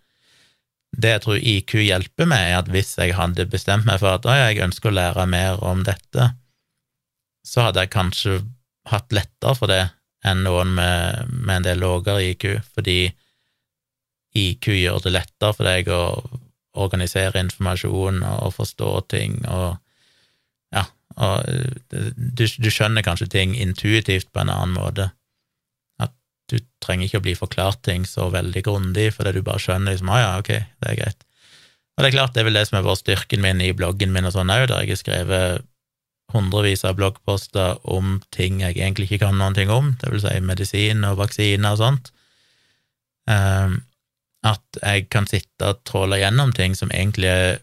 S1: Det jeg tror IQ hjelper med, er at hvis jeg hadde bestemt meg for at jeg ønsker å lære mer om dette, så hadde jeg kanskje hatt lettere for det enn noen med, med en del lavere IQ, fordi IQ gjør det lettere for deg å organisere informasjon og forstå ting og og eh, du, du, skjønner kanskje ting intuitivt på en annen måte. At du trenger ikke å bli forklart ting så veldig grundig, fordi du bare skjønner liksom, ah, ja, ok, det er greit. Og det er klart, det er vel det som er vår styrken min i bloggen min og sånn òg, der jeg har skrevet hundrevis av bloggposter om ting jeg egentlig ikke kan noen ting om, det vil si medisin og vaksiner og sånt. Um, at jeg kan sitte og tråle gjennom ting som egentlig er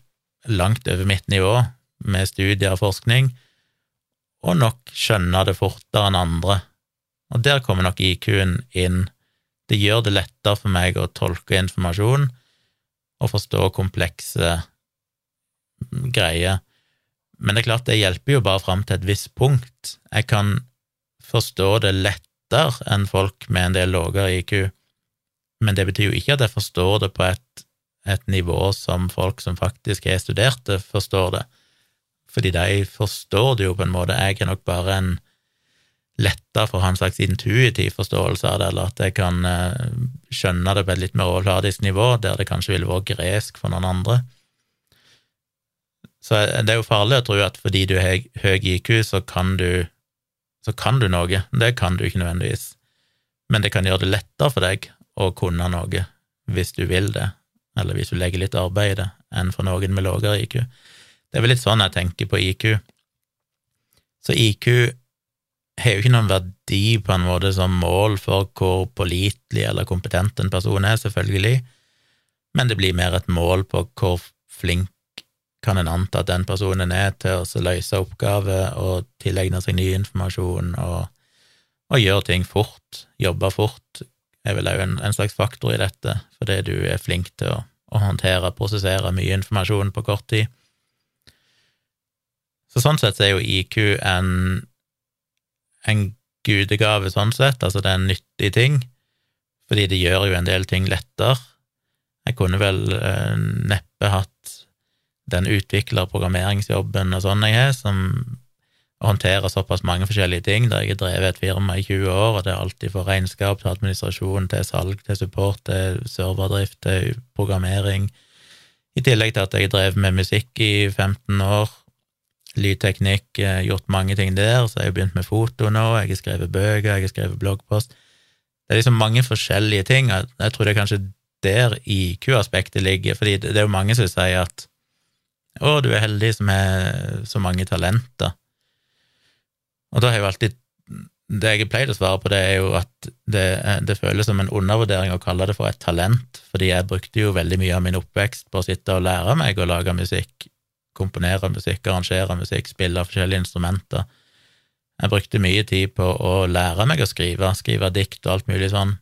S1: langt over mitt nivå, med studier og forskning, og nok skjønne det fortere enn andre. Og der kommer nok IQ-en inn. Det gjør det lettere for meg å tolke informasjon og forstå komplekse greier. Men det er klart, det hjelper jo bare fram til et visst punkt. Jeg kan forstå det lettere enn folk med en del lavere IQ, men det betyr jo ikke at jeg forstår det på et, et nivå som folk som faktisk er studerte, forstår det fordi de forstår det jo på en måte. Jeg er nok bare en lettere for å ha en slags intuitiv forståelse av det, eller at jeg kan uh, skjønne det på et litt mer overfladisk nivå, der det kanskje ville vært gresk for noen andre. Så det er jo farlig å tro at fordi du har høy IQ, så kan du, så kan du noe. Det kan du ikke nødvendigvis. Men det kan gjøre det lettere for deg å kunne noe hvis du vil det, eller hvis du legger litt arbeid i det, enn for noen med lavere IQ. Det er vel litt sånn jeg tenker på IQ. Så IQ har jo ikke noen verdi på en måte som mål for hvor pålitelig eller kompetent en person er, selvfølgelig, men det blir mer et mål på hvor flink kan en anta at den personen er til å løse oppgaver og tilegne seg ny informasjon og, og gjøre ting fort, jobbe fort, er vel òg en, en, slags faktor i dette, fordi du er flink til å, å håndtere og prosessere mye informasjon på kort tid. Så sånn sett er jo IQ en, en gudegave, sånn sett, altså det er en nyttig ting, fordi det gjør jo en del ting lettere. Jeg kunne vel eh, neppe hatt den utvikler programmeringsjobben og sånn jeg har, som håndterer såpass mange forskjellige ting, der jeg har drevet et firma i 20 år, og det er alltid fra regnskap til administrasjon til salg til support til serverdrift til programmering, i tillegg til at jeg har drevet med musikk i 15 år, lydteknikk, eh, gjort mange ting der, så jeg har begynt med foto nå, jeg har skrevet bøker, jeg har skrevet bloggpost. Det er liksom mange forskjellige ting, og jeg tror det er kanskje der IQ-aspektet ligger, fordi det er jo mange som sier at å, du er heldig som har så mange talenter. Og da har jo alltid Det jeg pleid å svare på, det er jo at det, det, føles som en undervurdering å kalle det for et talent, fordi jeg brukte jo veldig mye av min oppvekst på å sitte og lære meg å lage musikk, komponere musikk, arrangere musikk, spille forskjellige instrumenter. Jeg brukte mye tid på å lære meg å skrive, skrive dikt og alt mulig sånn.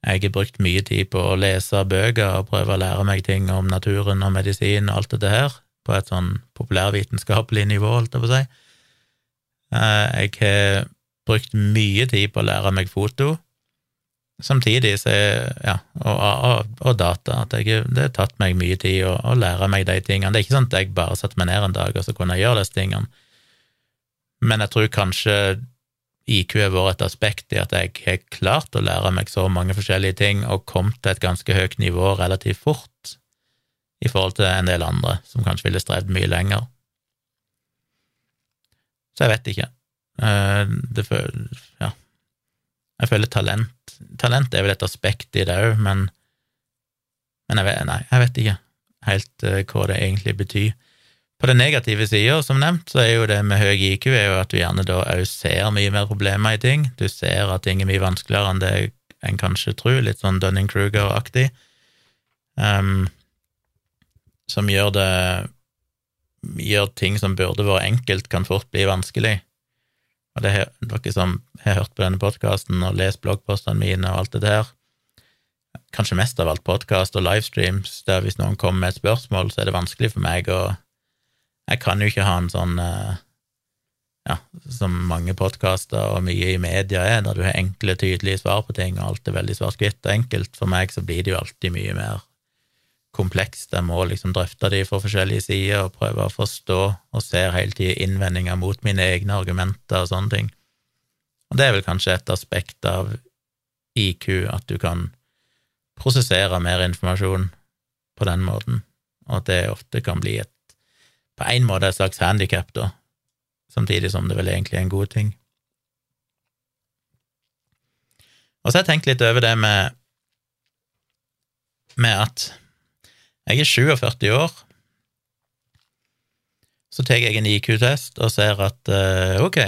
S1: Jeg har brukt mye tid på å lese bøker og prøve å lære meg ting om naturen og medisin og alt dette her, på et sånn populærvitenskapelig nivå, holdt jeg på å si. Eh, jeg har brukt mye tid på å lære meg foto, samtidig så ja, og, og, og, data. At jeg, det har tatt meg mye tid å, å, lære meg de tingene. Det er ikke sånn at jeg bare satte meg ned en dag og så kunne jeg gjøre disse tingene, men jeg tror kanskje IQ har vært et aspekt i at jeg har klart å lære meg så mange forskjellige ting og kommet til et ganske høyt nivå relativt fort i forhold til en del andre som kanskje ville strevd mye lenger. Så jeg vet ikke. Eh, det føler Ja. Jeg føler talent Talent er vel et aspekt i det òg, men, men jeg vet, nei, jeg vet ikke helt uh, hva det egentlig betyr. På den negative sida, som nevnt, så er jo det med høy IQ er jo at du gjerne da òg ser mye mer problemer i ting. Du ser at ting er mye vanskeligere enn det en kanskje tror, litt sånn Dunning-Kruger-aktig, um, som gjør det gjør ting som burde vært enkelt, kan fort bli vanskelig. Og det er dere som har hørt på denne podkasten og lest bloggpostene mine og alt det der, kanskje mest av alt podkast og livestreams, der hvis noen kommer med et spørsmål, så er det vanskelig for meg å Jeg kan jo ikke ha en sånn eh, ja, som mange podkaster og mye i media er, der du har enkle, tydelige svar på ting, og alt er veldig svart-hvitt og enkelt. For meg så blir det jo alltid mye mer komplekst. Jeg må liksom drøfte de fra forskjellige sider og prøve å forstå, og ser hele tida innvendinger mot mine egne argumenter og sånne ting. Og det er vel kanskje et aspekt av IQ, at du kan prosessere mer informasjon på den måten, og at det ofte kan bli et på en måte et slags handikap, da, samtidig som det vel egentlig er en god ting. Og så har jeg tenkt litt over det med, med at jeg er 47 år. Så tar jeg en IQ-test og ser at uh, ok,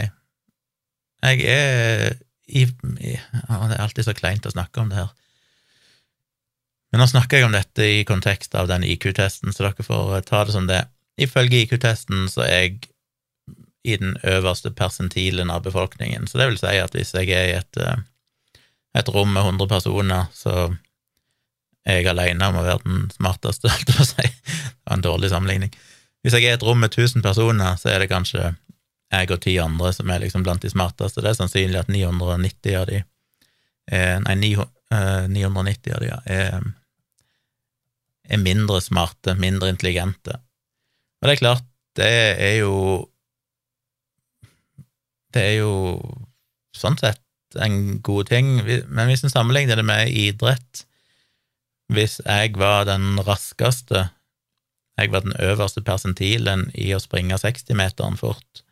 S1: jeg er i, i Det er alltid så kleint å snakke om det her. Men nå snakker jeg om dette i kontekst av den IQ-testen, så dere får ta det som det. Ifølge IQ-testen så er jeg i den øverste persentilen av befolkningen, så det vil si at hvis jeg er i et, eh, et rom med 100 personer, så er jeg alene om å være den smarteste, holdt jeg å si. Det var en dårlig sammenligning. Hvis jeg er i et rom med 1000 personer, så er det kanskje jeg og ti andre som er liksom blant de smarteste. Det er sannsynlig at 990 av de er, Nei, 990 eh, av de er, er mindre smarte, mindre intelligente. Og det er klart, det er jo Det er jo sånn sett en god ting, men hvis en sammenligner det med idrett, hvis jeg var den raskeste, jeg var den øverste persentilen i å springe 60-meteren fort,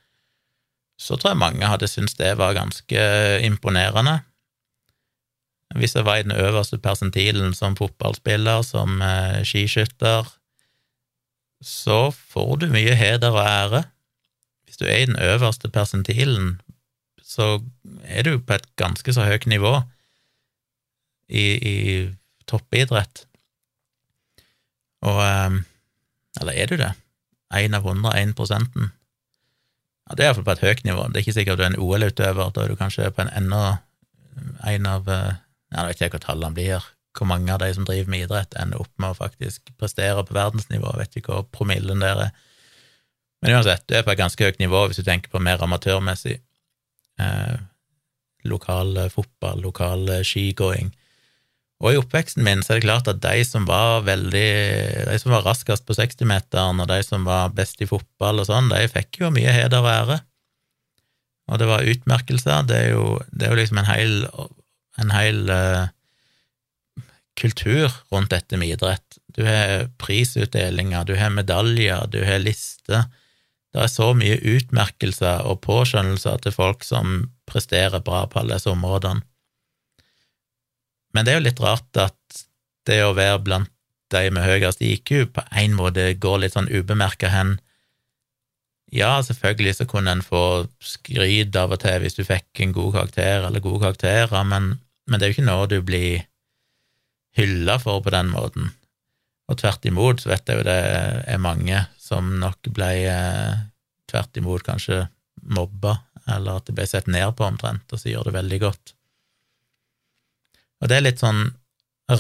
S1: så tror jeg mange hadde syntes det var ganske imponerende. Hvis jeg var i den øverste persentilen som fotballspiller, som eh, skiskytter, så får du mye heder og ære. Hvis du er i den øverste persentilen, så er du på et ganske så høyt nivå i, i toppidrett. Og ehm, Eller er du det? Én av hundre, én prosenten? Ja, det er iallfall på et høyt nivå. Det er ikke sikkert du er en OL-utøver, da er du kanskje på en enda en av eh, Jeg vet ikke hva tallene blir, hvor mange av de som driver med idrett, ender opp med å faktisk prestere på verdensnivå. Jeg vet ikke hva promillen der er. Men uansett, du er på et ganske høyt nivå hvis du tenker på mer amatørmessig. Eh, lokal fotball, lokal skigåing. Og i oppveksten min så er det klart at de som var veldig De som var raskest på 60-meteren, og de som var best i fotball og sånn, de fikk jo mye heder og ære. og det var utmerkelser. Det er jo, det er jo liksom en hel, en hel uh, kultur rundt dette med idrett. Du har prisutdelinger, du har medaljer, du har lister. Det er så mye utmerkelser og påskjønnelser til folk som presterer bra på alle disse områdene. Men det er jo litt rart at det å være blant de med høyest IQ på en måte går litt sånn ubemerka hen. Ja, selvfølgelig så kunne en få skryt av og til hvis du fikk en god karakter eller gode karakterer, men, men det er jo ikke noe du blir hylla for på den måten. Og tvert imot så vet jeg jo det er mange som nok ble eh, tvert imot kanskje mobba, eller at det ble sett ned på omtrent, og så gjør det veldig godt. Og det er litt sånn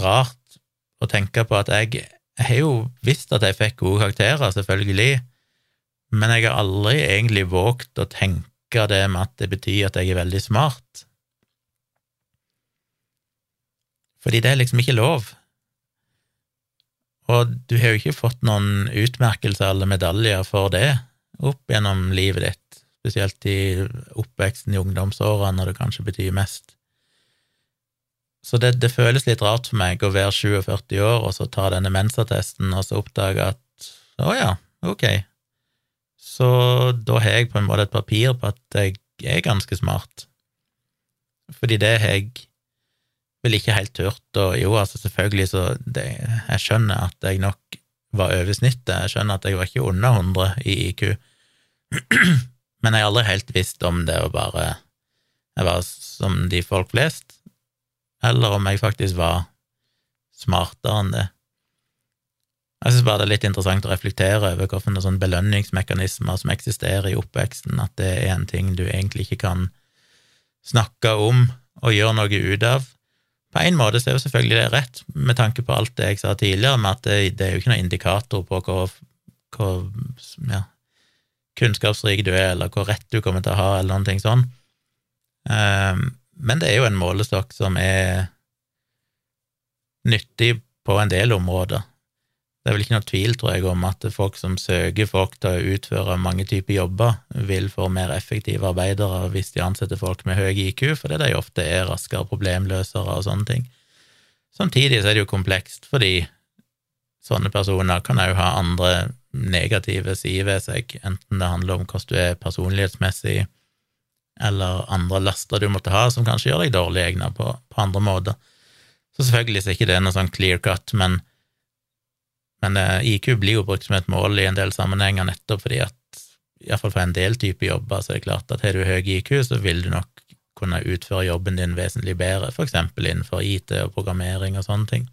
S1: rart å tenke på at jeg, jeg har jo visst at jeg fikk gode karakterer, selvfølgelig, men jeg har aldri egentlig våget å tenke det med at det betyr at jeg er veldig smart. Fordi det er liksom ikke lov. Og du har jo ikke fått noen utmerkelser eller medaljer for det opp gjennom livet ditt, spesielt i oppveksten i ungdomsårene, når det kanskje betyr mest. Så det, det, føles litt rart for meg å være 47 år og så ta denne mensattesten og så oppdage at å ja, ok, så da har jeg på en måte et papir på at jeg er ganske smart. Fordi det har jeg vel ikke helt turt, og jo, altså selvfølgelig så det, Jeg skjønner at jeg nok var over snittet, jeg skjønner at jeg var ikke under 100 i IQ, men jeg har aldri helt visst om det å bare Jeg var som de folk flest, eller om jeg faktisk var smartere enn det. Jeg synes bare det er litt interessant å reflektere over hvilke sånne belønningsmekanismer som eksisterer i oppveksten, at det er en ting du egentlig ikke kan snakke om og gjøre noe ut av. På en måte så er jo selvfølgelig det rett, med tanke på alt det jeg sa tidligere, med at det, det er jo ikke noen indikator på hvor, hvor ja, kunnskapsrik du er, eller hvor rett du kommer til å ha, eller noen ting sånn. Um, men det er jo en målestokk som er nyttig på en del områder. Det er vel ikke noe tvil, tror jeg, om at folk som søker folk til å utføre mange typer jobber, vil få mer effektive arbeidere hvis de ansetter folk med høy IQ, fordi de ofte er raskere problemløsere og sånne ting. Samtidig så er det jo komplekst, fordi sånne personer kan òg ha andre negative sider ved seg, enten det handler om hvordan du er personlighetsmessig, eller andre laster du måtte ha som kanskje gjør deg dårlig egnet på, på, andre måter. Så selvfølgelig så er ikke noe sånn clear cut, men, men eh, IQ blir jo brukt som et mål i en del sammenhenger nettopp fordi at iallfall for en del type jobber så er det klart at har du høy IQ, så vil du nok kunne utføre jobben din vesentlig bedre, eksempel innenfor IT og programmering og sånne ting,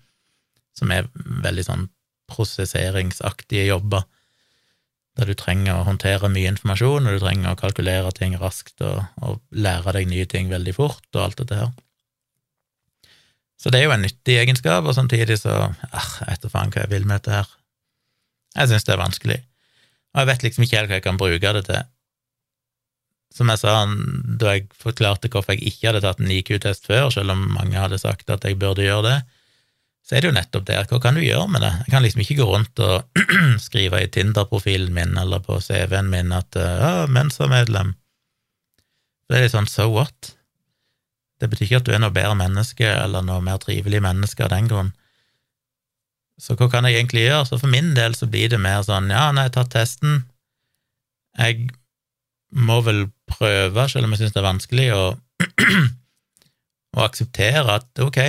S1: som er veldig sånn prosesseringsaktige jobber der du trenger å håndtere mye informasjon, og du trenger å kalkulere ting raskt og, og lære deg nye ting veldig fort, og alt dette her. Så det er jo en nyttig egenskap, og samtidig så ah, etter faen hva jeg vil med dette her. Jeg syns det er vanskelig, og jeg vet liksom ikke helt hva jeg kan bruke det til. Som jeg sa da jeg forklarte hvorfor jeg ikke hadde tatt en IQ-test før, selv om mange hadde sagt at jeg burde gjøre det, så er det jo nettopp det. Hva kan du gjøre med det? Jeg kan liksom ikke gå rundt og skrive i Tinder-profilen min eller på CV-en min at ja, Mensa-medlem. Det er litt sånn so what? Det betyr ikke at du er noe bedre menneske eller noe mer trivelig menneske av den grunn. Så hva kan jeg egentlig gjøre? Så for min del så blir det mer sånn ja, når jeg har tatt testen, jeg må vel prøve, selv om jeg syns det er vanskelig, å, å akseptere at ok,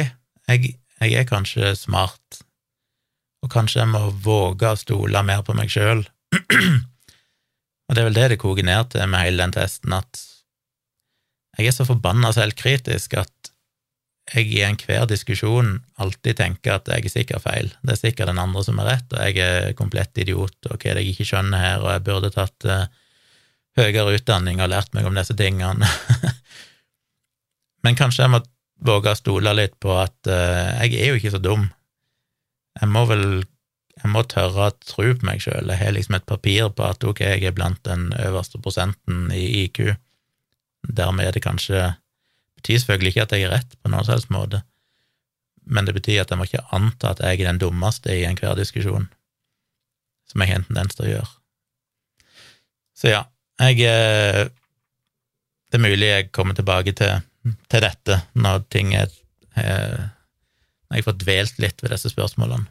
S1: jeg jeg er kanskje smart, og kanskje jeg må våge å stole mer på meg sjøl. og det er vel det det koker ned til med hele den testen, at jeg er så forbanna selvkritisk at jeg i enhver diskusjon alltid tenker at jeg er sikkert feil. Det er sikkert den andre som er rett, og jeg er komplett idiot, og hva er det jeg ikke skjønner her, og jeg burde tatt uh, høyere utdanning og lært meg om disse tingene. Men kanskje jeg må våge å stole litt på at uh, jeg er jo ikke så dum. Jeg må vel jeg må tørre å tro på meg sjøl. Jeg har liksom et papir på at ok, jeg er blant den øverste prosenten i IQ. Dermed er det kanskje betyr selvfølgelig ikke at jeg er rett på noen som måte, men det betyr at jeg må ikke anta at jeg er den dummeste i enhver diskusjon, som jeg har en tendens til å gjøre. Så ja, jeg eh, det er mulig jeg kommer tilbake til, til dette når ting er Når jeg får dvelt litt ved disse spørsmålene.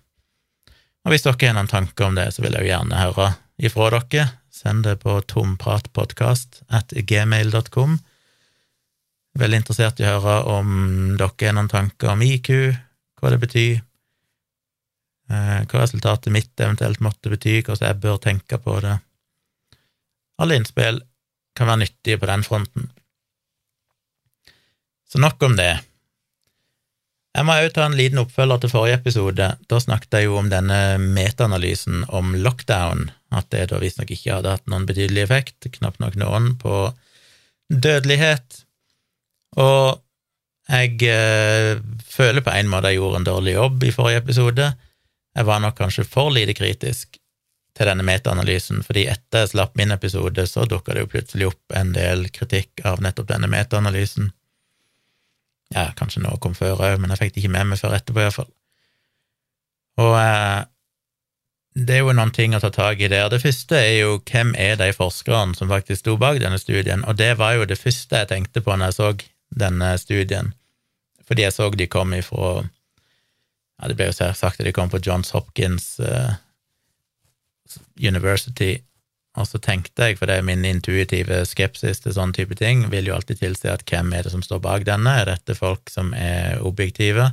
S1: Og hvis dere har noen tanker om det, så vil jeg jo gjerne høre ifra dere. Send det på tompratpodkast.gmail.com. at gmail.com. Veldig interessert i å høre om dere har noen tanker om IQ, hva det betyr, eh, hva resultatet mitt eventuelt måtte bety, hvordan jeg bør tenke på det. Alle innspill kan være nyttige på den fronten. Så nok om det. Jeg må òg ta en liten oppfølger til forrige episode. Da snakket jeg jo om denne metaanalysen om lockdown, at det da visstnok ikke hadde hatt noen betydelig effekt, knapt nok noen, på dødelighet. Og jeg eh, føler på en måte jeg gjorde en dårlig jobb i forrige episode. Jeg var nok kanskje for lite kritisk til denne metaanalysen, fordi etter jeg slapp min episode, så dukka det jo plutselig opp en del kritikk av nettopp denne metaanalysen. Ja, kanskje noe kom før òg, men jeg fikk det ikke med meg før etterpå, iallfall. Og eh, det er jo noen ting å ta tak i der. Det første er jo hvem er de forskerne som faktisk sto bak denne studien, og det var jo det første jeg tenkte på når jeg så denne studien, fordi jeg så de kom ifra ja, Det ble jo sagt at de kom på Johns Hopkins eh, University, og så tenkte jeg, for det er min intuitive skepsis til sånne type ting, vil jo alltid tilsi at hvem er det som står bak denne, er dette folk som er objektive?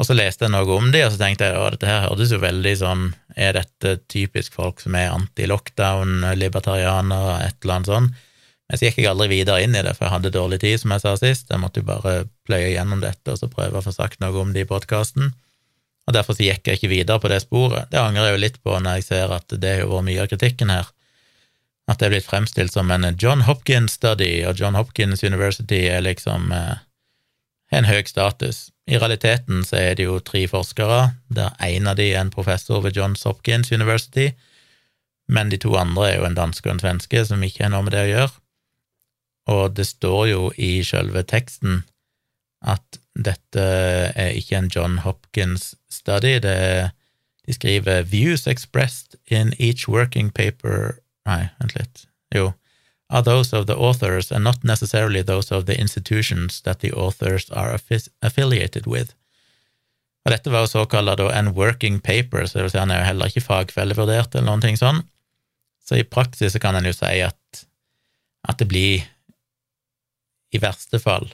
S1: Og så leste jeg noe om de, og så tenkte jeg at dette her hørtes jo veldig sånn Er dette typisk folk som er anti-lockdown, libertarianere, et eller annet sånt? Men så gikk jeg aldri videre inn i det, for jeg hadde dårlig tid, som jeg sa sist. Jeg måtte jo bare pløye gjennom dette og så prøve å få sagt noe om det i podkasten og derfor så gikk jeg ikke videre på det sporet. Det angrer jeg jo litt på når jeg ser at det har vært mye av kritikken her. At det er blitt fremstilt som en John Hopkins study, og John Hopkins University er liksom eh, en høy status. I realiteten så er det jo tre forskere, der én av de er en professor ved Johns Hopkins University, men de to andre er jo en danske og en svenske, som ikke har noe med det å gjøre. Og det står jo i sjølve teksten at dette er ikke en John Hopkins study. Det er, de skriver 'Views expressed in each working paper' Nei, vent litt. Jo. Are those of the authors and not necessarily those of the institutions that the authors are affiliated with. Og dette var jo såkalt en working paper, så det vil si han er jo heller ikke fagfellevurdert eller noen ting sånn. Så i praksis så kan en jo si at, at det blir, i verste fall,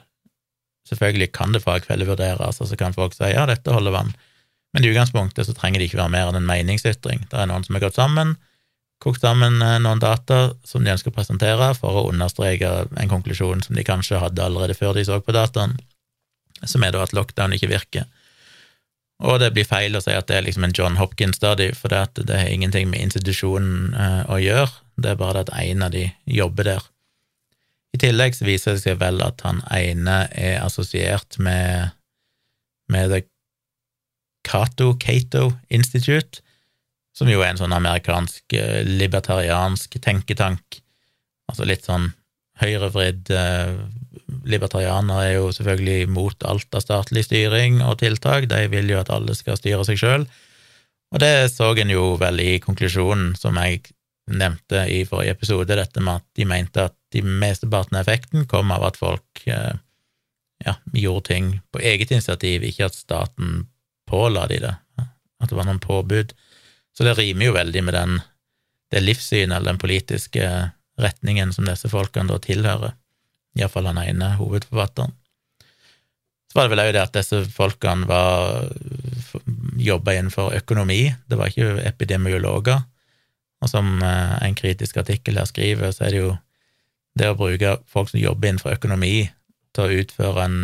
S1: Selvfølgelig kan det fagfellevurderes, og så kan folk si ja, dette holder vann, men i utgangspunktet så trenger det ikke være mer enn en meningsytring. Det er noen som har gått sammen, kokt sammen eh, noen data som de ønsker å presentere for å understreke en konklusjon som de kanskje hadde allerede før de så på dataen, som er da at lockdown ikke virker. Og det blir feil å si at det er liksom en John Hopkins-study, for det, det har ingenting med institusjonen eh, å gjøre, det er bare det at en av de jobber der. I tillegg så viser det seg vel at han ene er assosiert med, med The Cato Cato Institute, som jo er en sånn amerikansk eh, libertariansk tenketank, altså litt sånn høyrevridd eh, Libertarianere er jo selvfølgelig mot alt av statlig styring og tiltak, de vil jo at alle skal styre seg sjøl, og det så en jo vel i konklusjonen som jeg nevnte i forrige episode, dette med at de mente at de mesteparten av effekten kom av at folk eh, ja, gjorde ting på eget initiativ, ikke at staten påla de det, at det var noen påbud. Så det rimer jo veldig med den, det livssynet eller den politiske retningen som disse folkene da tilhører, iallfall han ene hovedforfatteren. Så var det vel òg det at disse folkene var jobba innenfor økonomi, det var ikke epidemiologer. Og som eh, en kritisk artikkel her skriver, så er det jo det å bruke folk som jobber innenfor økonomi, til å utføre en,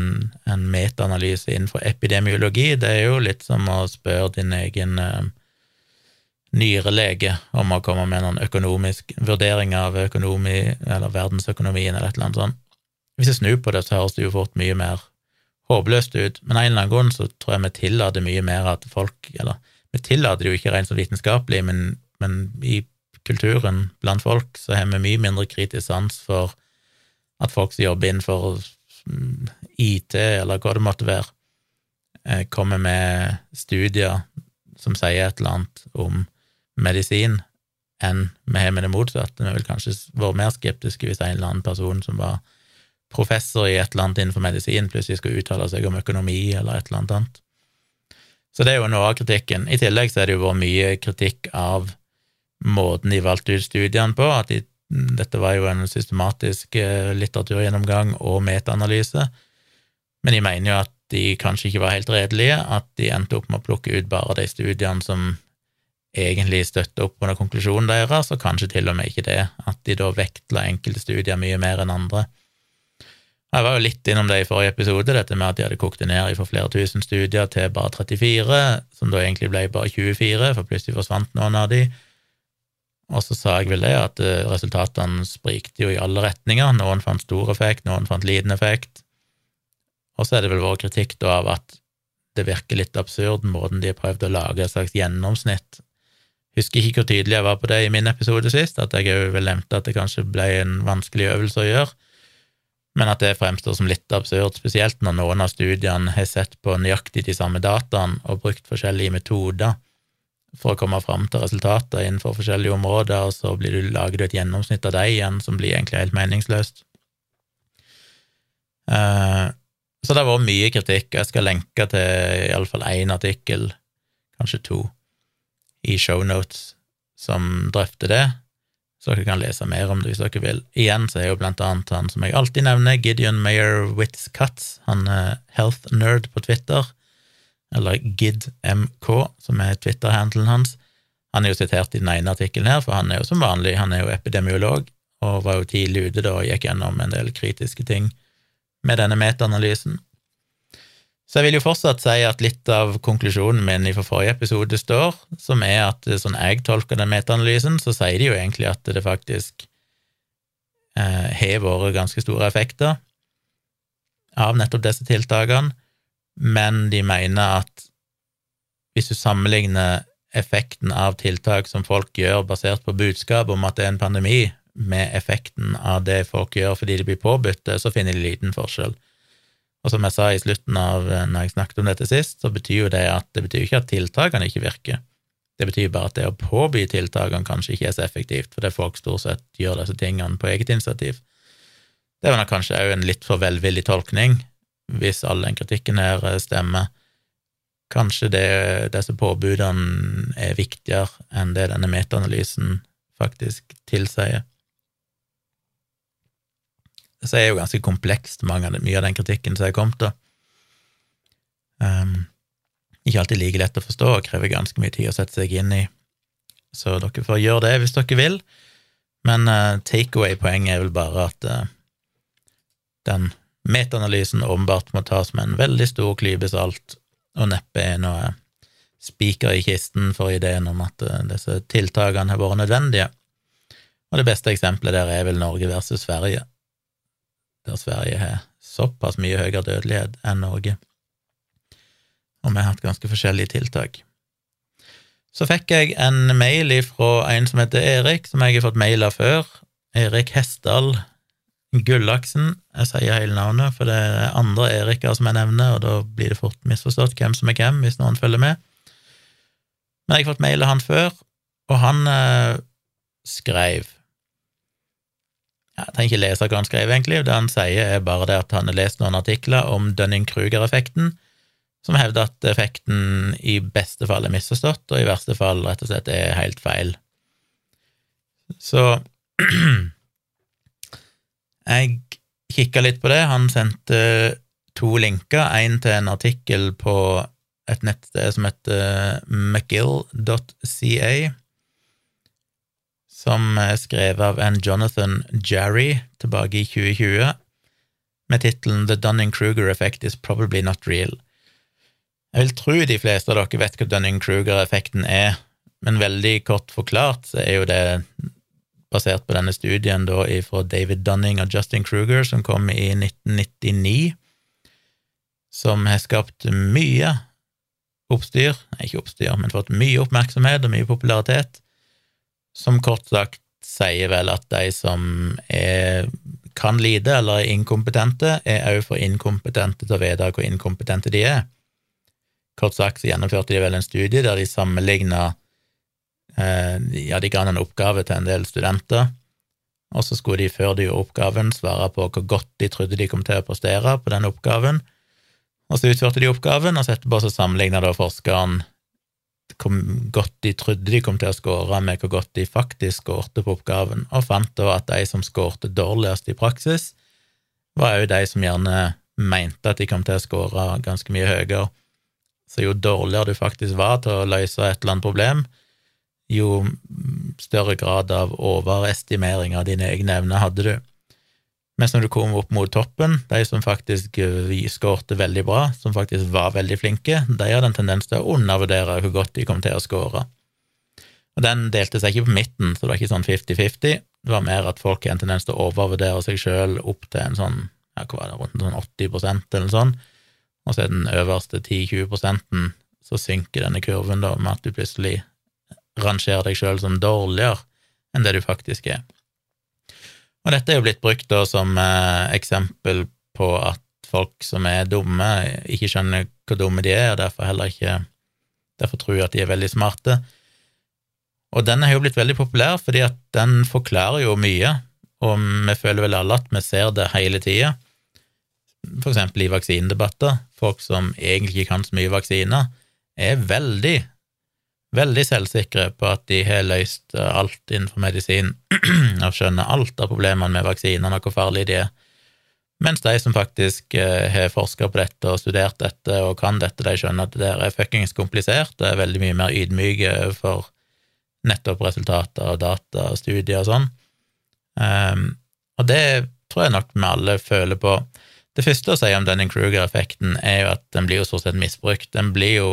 S1: en metaanalyse innenfor epidemiologi, det er jo litt som å spørre din egen uh, nyrelege om å komme med noen økonomisk vurdering av økonomi, eller verdensøkonomien, eller et eller annet sånt. Hvis jeg snur på det, så høres det jo fort mye mer håpløst ut, men av en eller annen grunn så tror jeg vi tillater mye mer at folk Eller vi tillater det jo ikke rent så vitenskapelig, men, men i kulturen blant folk, så har vi mye mindre kritisk sans for at folk som jobber innenfor mm, IT, eller hva det måtte være, eh, kommer med studier som sier et eller annet om medisin, enn vi har med det motsatte. Vi vil kanskje vært mer skeptiske hvis en eller annen person som var professor i et eller annet innenfor medisin, plutselig skal uttale seg om økonomi eller et eller annet annet. Så det er jo noe av kritikken. I tillegg så er det jo vært mye kritikk av måten de valgte ut studiene på, at de, dette var jo en systematisk eh, litteraturgjennomgang og metaanalyse, men de mener jo at de kanskje ikke var helt redelige, at de endte opp med å plukke ut bare de studiene som egentlig støtter opp under konklusjonen deres, og kanskje til og med ikke det, at de da vektla enkelte studier mye mer enn andre. Jeg var jo litt innom det i forrige episode, dette med at de hadde kokt det ned fra flere tusen studier til bare 34, som da egentlig ble bare 24, for plutselig forsvant noen av de. Og så sa jeg vel det, at eh, resultatene sprikte jo i alle retninger. Noen fant stor effekt, noen fant liten effekt. Og så er det vel vår kritikk da av at det virker litt absurd, måten de har prøvd å lage et slags gjennomsnitt. Husker ikke hvor tydelig jeg var på det i min episode sist, at jeg òg vel nevnte at det kanskje ble en vanskelig øvelse å gjøre men at det fremstår som litt absurd, spesielt når noen av studiene har sett på nøyaktig de samme dataene og brukt forskjellige metoder for å komme fram til resultater innenfor forskjellige områder, og så du, lager du et gjennomsnitt av deg igjen som blir egentlig helt meningsløst. Uh, så det har vært mye kritikk. og Jeg skal lenke til iallfall én artikkel, kanskje to, i shownotes som drøfter det så dere kan lese mer om det hvis dere vil. Igjen så er jo blant annet han som jeg alltid nevner, Gideon Mayer Witz Cutts, han er health nerd på Twitter, eller GidMK, som er Twitter-handelen hans. Han er jo sitert i den ene artikkelen her, for han er jo som vanlig, han er jo epidemiolog, og var jo tidlig ute da og gikk gjennom en del kritiske ting med denne metaanalysen. Så jeg vil jo fortsatt si at litt av konklusjonen min fra forrige episode står, som er at sånn jeg tolker den metaanalysen, så sier de jo egentlig at det faktisk eh, har vært ganske store effekter av nettopp disse tiltakene, men de mener at hvis du sammenligner effekten av tiltak som folk gjør basert på budskap om at det er en pandemi, med effekten av det folk gjør fordi de blir påbudt så finner de liten forskjell. Og som jeg sa i slutten av eh, når jeg snakket om dette sist, så betyr jo det at det betyr ikke at tiltakene ikke virker. Det betyr bare at det å påby tiltakene kanskje ikke er så effektivt, fordi folk stort sett gjør disse tingene på eget initiativ. Det er nok kanskje òg en litt for velvillig tolkning, hvis all den kritikken her eh, stemmer. Kanskje det, disse påbudene er viktigere enn det denne metaanalysen faktisk tilsier så er jo ganske komplekst, av mye av den kritikken som er kommet. da. Um, ikke alltid like lett å forstå og krever ganske mye tid å sette seg inn i, så dere får gjøre det hvis dere vil. Men uh, takeaway-poenget er vel bare at uh, den metaanalysen åpenbart må tas med en veldig stor klype salt, og neppe er noe spiker i kisten for ideen om at uh, disse tiltakene har vært nødvendige. Og det beste eksempelet der er vel Norge versus Sverige der Sverige har såpass mye høyere dødelighet enn Norge. Og vi har hatt ganske forskjellige tiltak. Så fikk jeg en mail fra en som heter Erik, som jeg har fått mail av før. Erik Hessdal Gullaksen. Jeg sier hele navnet, for det er andre Eriker som jeg nevner, og da blir det fort misforstått hvem som er hvem, hvis noen følger med. Men jeg har fått mail av han før, og han eh, skrev jeg trenger ikke lese hva han skrev, egentlig. Det han sier, er bare det at han har lest noen artikler om Dunning-Kruger-effekten, som hevder at effekten i beste fall er misforstått, og i verste fall rett og slett er helt feil. Så jeg kikka litt på det. Han sendte to linker, én til en artikkel på et nettsted som heter mcgill.ca, som er skrevet av en Jonathan Jarry tilbake i 2020, med tittelen The Dunning-Kruger Effect is probably not real. Jeg vil tro de fleste av dere vet hva Dunning-Kruger-effekten er, men veldig kort forklart så er jo det basert på denne studien da fra David Dunning og Justin Kruger, som kom i 1999, som har skapt mye oppstyr, ikke oppstyr, men fått mye oppmerksomhet og mye popularitet, som kort sagt sier vel at de som er, kan lite eller er inkompetente, er òg for inkompetente til å vite hvor inkompetente de er. Kort sagt så gjennomførte de vel en studie der de sammenligna ja, de ga en oppgave til en del studenter, og så skulle de, før de gjorde oppgaven, svare på hvor godt de trodde de kom til å prestere på den oppgaven. Og så utførte de oppgaven, og så etterpå så sammenligna da forskeren hvor godt de trodde de kom til å score, med hvor godt de faktisk skårte på oppgaven, og fant da at de som skårte dårligst i praksis, var òg de som gjerne mente at de kom til å score ganske mye høyere. Så jo dårligere du faktisk var til å løse et eller annet problem, jo større grad av overestimering av dine egne evner hadde du. Mens når du kom opp mot toppen, de som faktisk eh, skårte veldig bra, som faktisk var veldig flinke, de hadde en tendens til å undervurdere hvor godt de kom til å skåre. Og den delte seg ikke på midten, så det var ikke sånn 50-50. Det var mer at folk har en tendens til å overvurdere seg sjøl opp til en sånn, ja, hva var det, rundt sånn 80% eller sånn, og så er den øverste 10-20 så synker denne kurven da med at du plutselig rangerer deg sjøl som dårligere enn det du faktisk er. Og dette er jo blitt brukt da som eh, eksempel på at folk som er dumme, ikke skjønner hvor dumme de er, og derfor heller ikke derfor tror jeg at de er veldig smarte. Og den er jo blitt veldig populær fordi at den forklarer jo mye, og vi føler vel alle at vi ser det hele tida. For eksempel i vaksinedebatter. Folk som egentlig ikke kan så mye vaksiner, er veldig veldig selvsikre på at de har løst eh, alt innenfor medisin og skjønner alt av problemene med vaksinene og hvor farlige de er, mens de som faktisk eh, har forska på dette og studert dette og kan dette, de skjønner at det er fuckings komplisert og er veldig mye mer ydmyke for nettopp resultater og data og studier og sånn. Um, og det tror jeg nok vi alle føler på. Det første å si om Dunning-Kruger-effekten er jo at den blir jo stort sett misbrukt. Den blir jo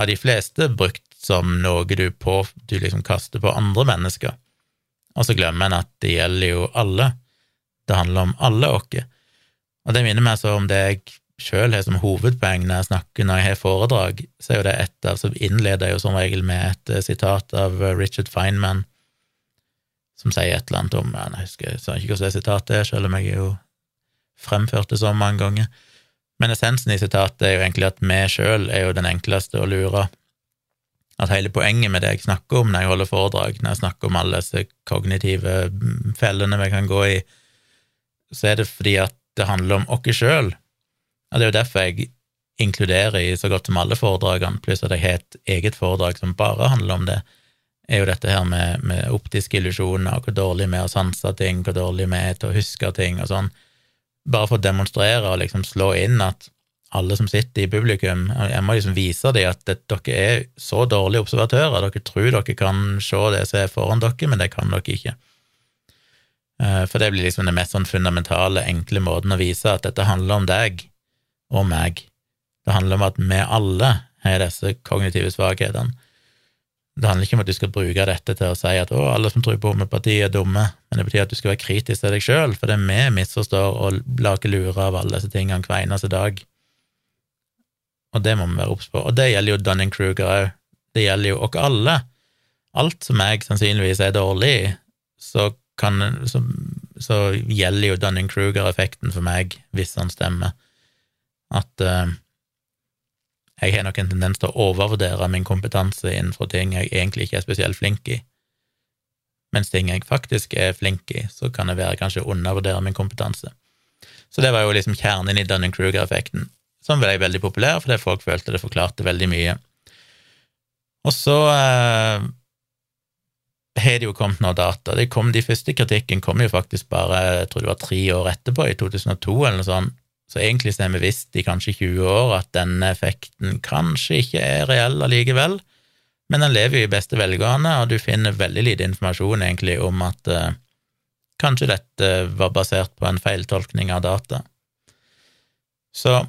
S1: av de fleste brukt som noe du, på, du liksom kaster på andre mennesker. Og så glemmer en at det gjelder jo alle. Det handler om alle oss. Og det minner meg så om det jeg sjøl har som hovedpoeng når jeg snakker når jeg har foredrag, så er jo det et av som innleder jo som regel med et eh, sitat av eh, Richard Feynman, som sier et eller annet om Jeg husker jeg ikke hvordan det sitatet er, selv om jeg jo fremført det så mange ganger. Men essensen i sitatet er jo egentlig at vi sjøl er jo den enkleste å lure at hele poenget med det jeg snakker om når jeg holder foredrag, når jeg snakker om alle disse kognitive fellene vi kan gå i, så er det fordi at det handler om oss sjøl. Og det er jo derfor jeg inkluderer i så godt som alle foredragene, pluss at jeg har et eget foredrag som bare handler om det, er jo dette her med, med optiske illusjoner, hvor dårlig vi er å sanse ting, hvor dårlig vi er til å huske ting og sånn, bare for å demonstrere og liksom slå inn at alle som sitter i publikum. Jeg må liksom vise dem at dere er så dårlige observatører. Dere tror dere kan se det som er foran dere, men det kan dere ikke. Eh, for det blir liksom den mest sånn fundamentale, enkle måten å vise at dette handler om deg og meg. Det handler om at vi alle har disse kognitive svakhetene. Det handler ikke om at du skal bruke dette til å si at å, alle som tror på homopati, er dumme, men det betyr at du skal være kritisk til deg sjøl, for det er vi misforstår og lager lure av alle disse tingene hver eneste dag og det må vi være obs på. Og det gjelder jo Dunning-Kruger òg. Det gjelder jo oss alle. Alt som jeg sannsynligvis er dårlig i, så, så, så gjelder jo Dunning-Kruger-effekten for meg, hvis han stemmer. At uh, jeg har nok en tendens til å overvurdere min kompetanse innenfor ting jeg egentlig ikke er spesielt flink i. Mens ting jeg faktisk er flink i, så kan jeg være kanskje undervurdere min kompetanse. Så det var jo liksom kjernen i Dunning-Kruger-effekten som ble veldig populær fordi folk følte det forklarte veldig mye. Og så eh, har det jo kommet noe data. De, kom, de første kritikken kom jo faktisk bare jeg tror det var tre år etterpå, i 2002 eller noe sånt. Så egentlig har vi visst i kanskje 20 år at denne effekten kanskje ikke er reell allikevel, men den lever jo i beste velgående, og du finner veldig lite informasjon egentlig om at eh, kanskje dette var basert på en feiltolkning av data. Så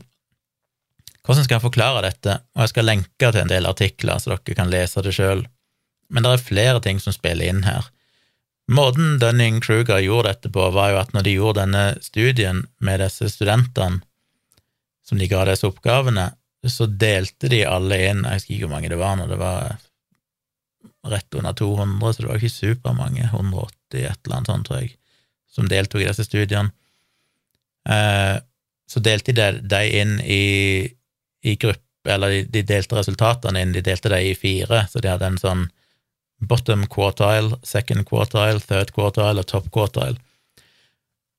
S1: hvordan skal jeg forklare dette? Og jeg skal lenke til en del artikler, så dere kan lese det sjøl. Men det er flere ting som spiller inn her. Måten Dunning-Kruger gjorde dette på, var jo at når de gjorde denne studien med disse studentene, som de ga disse oppgavene, så delte de alle inn Jeg husker ikke hvor mange det var når det var rett under 200, så det var ikke supermange, 180, et eller annet sånt, tror jeg, som deltok i disse studiene. Eh, så delte de deg inn i i gruppe, eller de, delte resultatene inn, de delte dem i fire, så de hadde en sånn bottom quartile, second quartile, third quartile og top quartile,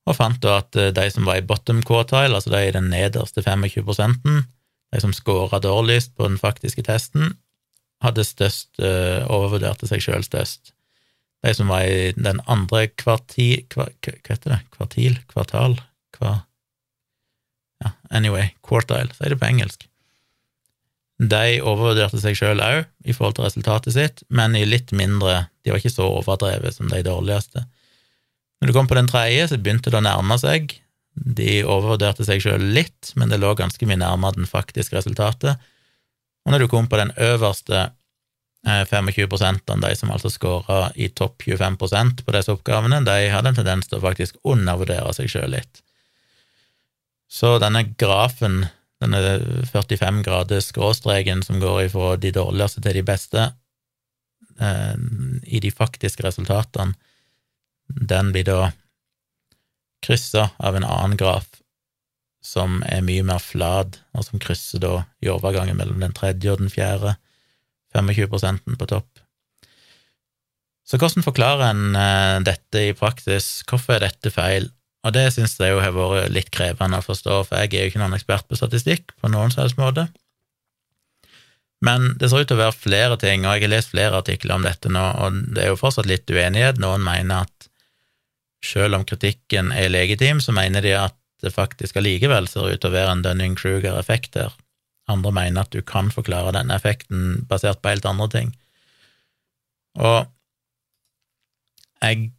S1: og fant da at eh, de som var i bottom quartile, altså de i den nederste 25 de som scora dårligst på den faktiske testen, hadde størst, uh, overvurderte seg sjøl størst. De som var i den andre kvarti... Hva, hva heter det? Kvartil? Kvartal? Kva... Ja, anyway, quartile, sier det på engelsk. De overvurderte seg sjøl òg i forhold til resultatet sitt, men i litt mindre De var ikke så overdrevet som de dårligste. Når du kom på den tredje, så begynte det å nærme seg. De overvurderte seg sjøl litt, men det lå ganske mye nærmere den faktiske resultatet. Og når du kom på den øverste 25 eh, av de som altså scora i topp 25% på disse oppgavene, de hadde en tendens til å faktisk undervurdere seg sjøl litt. Så denne grafen, denne 45 graders skråstreken som går ifra de dårligste til de beste, eh, i de faktiske resultatene, den blir da kryssa av en annen graf som er mye mer flat, og som krysser da i overgangen mellom den tredje og den fjerde 25 på topp. Så hvordan forklarer en eh, dette i praksis? Hvorfor er dette feil? Og det syns jeg jo har vært litt krevende å forstå, for jeg er jo ikke noen ekspert på statistikk på noen helst måte. Men det ser ut til å være flere ting, og jeg har lest flere artikler om dette nå, og det er jo fortsatt litt uenighet. Noen mener at selv om kritikken er legitim, så mener de at det faktisk allikevel ser ut til å være en Dunning-Kruger-effekt her. Andre mener at du kan forklare denne effekten basert på helt andre ting. Og jeg,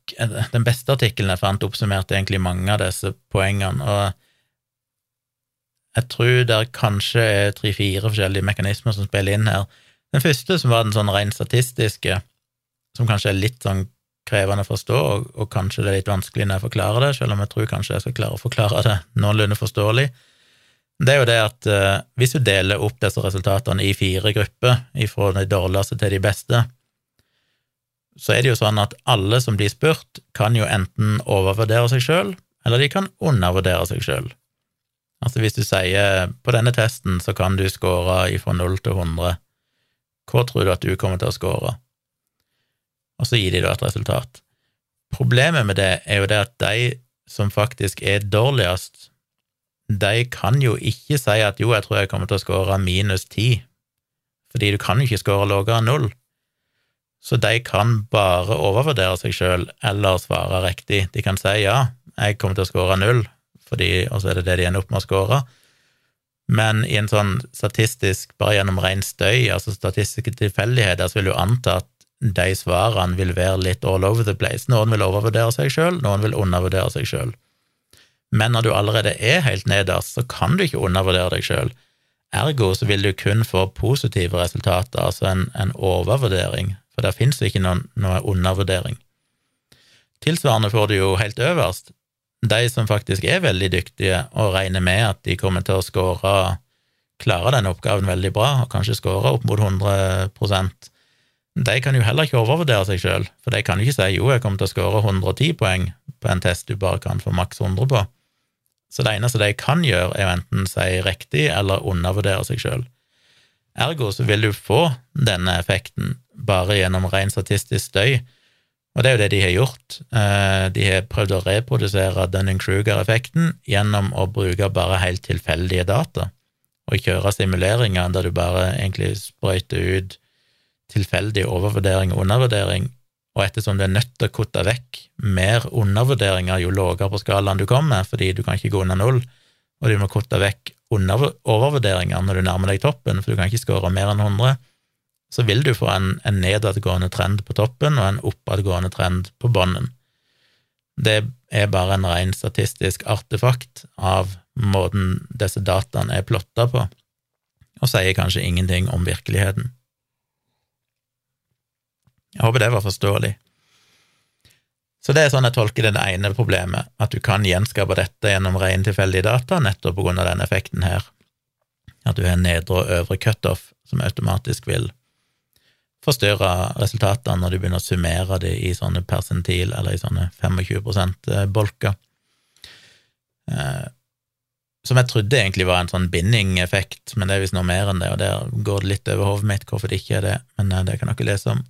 S1: den beste artikkelen jeg fant, oppsummerte egentlig mange av disse poengene, og jeg tror det er kanskje er tre-fire forskjellige mekanismer som spiller inn her. Den første, som var den sånn rent statistiske, som kanskje er litt sånn krevende å forstå, og, og, kanskje det er litt vanskelig når jeg forklarer det, selv om jeg tror kanskje jeg skal klare å forklare det noenlunde forståelig, det er jo det at uh, hvis du deler opp disse resultatene i fire grupper, ifra de dårligste til de beste, så er det jo sånn at alle som blir spurt, kan jo enten overvurdere seg sjøl, eller de kan undervurdere seg sjøl. Altså hvis du sier på denne testen så kan du score ifra 0 til 100, hva tror du at du kommer til å score? Og så gir de da et resultat. Problemet med det er jo det at de som faktisk er dårligst, de kan jo ikke si at jo, jeg tror jeg kommer til å score minus 10, fordi du kan jo ikke score lavere enn null. Så de kan bare overvurdere seg sjøl eller svare riktig. De kan si ja, jeg kommer til å score null, fordi, og så er det det de ender opp med å score. Men i en sånn statistisk, bare gjennom ren støy, altså statistiske tilfeldigheter, så vil du anta at de svarene vil være litt all over the place. Noen vil overvurdere seg sjøl, noen vil undervurdere seg sjøl. Men når du allerede er helt nederst, så kan du ikke undervurdere deg sjøl. Ergo så vil du kun få positive resultater, altså en, en overvurdering, for der fins ikke noen, noe undervurdering. Tilsvarende får du jo helt øverst de som faktisk er veldig dyktige og regner med at de kommer til å score, klare den oppgaven veldig bra, og kanskje score opp mot 100% de kan jo heller ikke overvurdere seg sjøl, for de kan jo ikke si jo, jeg kommer til å score 110 poeng på en test du bare kan få maks 100 på. Så det eneste de kan gjøre, er å enten si riktig eller undervurdere seg sjøl. Ergo så vil du få denne effekten bare gjennom ren statistisk støy, og det er jo det de har gjort. Eh, de har prøvd å reprodusere Dunning-Kruger-effekten gjennom å bruke bare helt tilfeldige data, og kjøre simuleringer der du bare egentlig sprøyter ut tilfeldig overvurdering og undervurdering, og ettersom du er nødt til å kutte vekk mer undervurderinger jo lavere på skalaen du kommer, fordi du kan ikke gå under null, og du må kutte vekk overvurderinger når du nærmer deg toppen, for du kan ikke skåre mer enn 100, så vil du få en, en nedadgående trend på toppen og en oppadgående trend på bånden. Det er bare en ren statistisk artefakt av måten disse dataene er plotta på, og sier kanskje ingenting om virkeligheten. Jeg håper det var forståelig. Så det er sånn jeg tolker det ene problemet, at du kan gjenskape dette gjennom ren tilfeldige data, nettopp på grunn av den effekten her, at du har nedre og øvre cutoff som automatisk vil forstyrre resultatene når du begynner å summere det i sånne persentil, eller i sånne 25 bolker. Eh, som jeg trodde egentlig var en sånn binding-effekt, men det er visst noe mer enn det, og der går det litt over hodet mitt hvorfor det ikke er det, men eh, det kan dere lese om.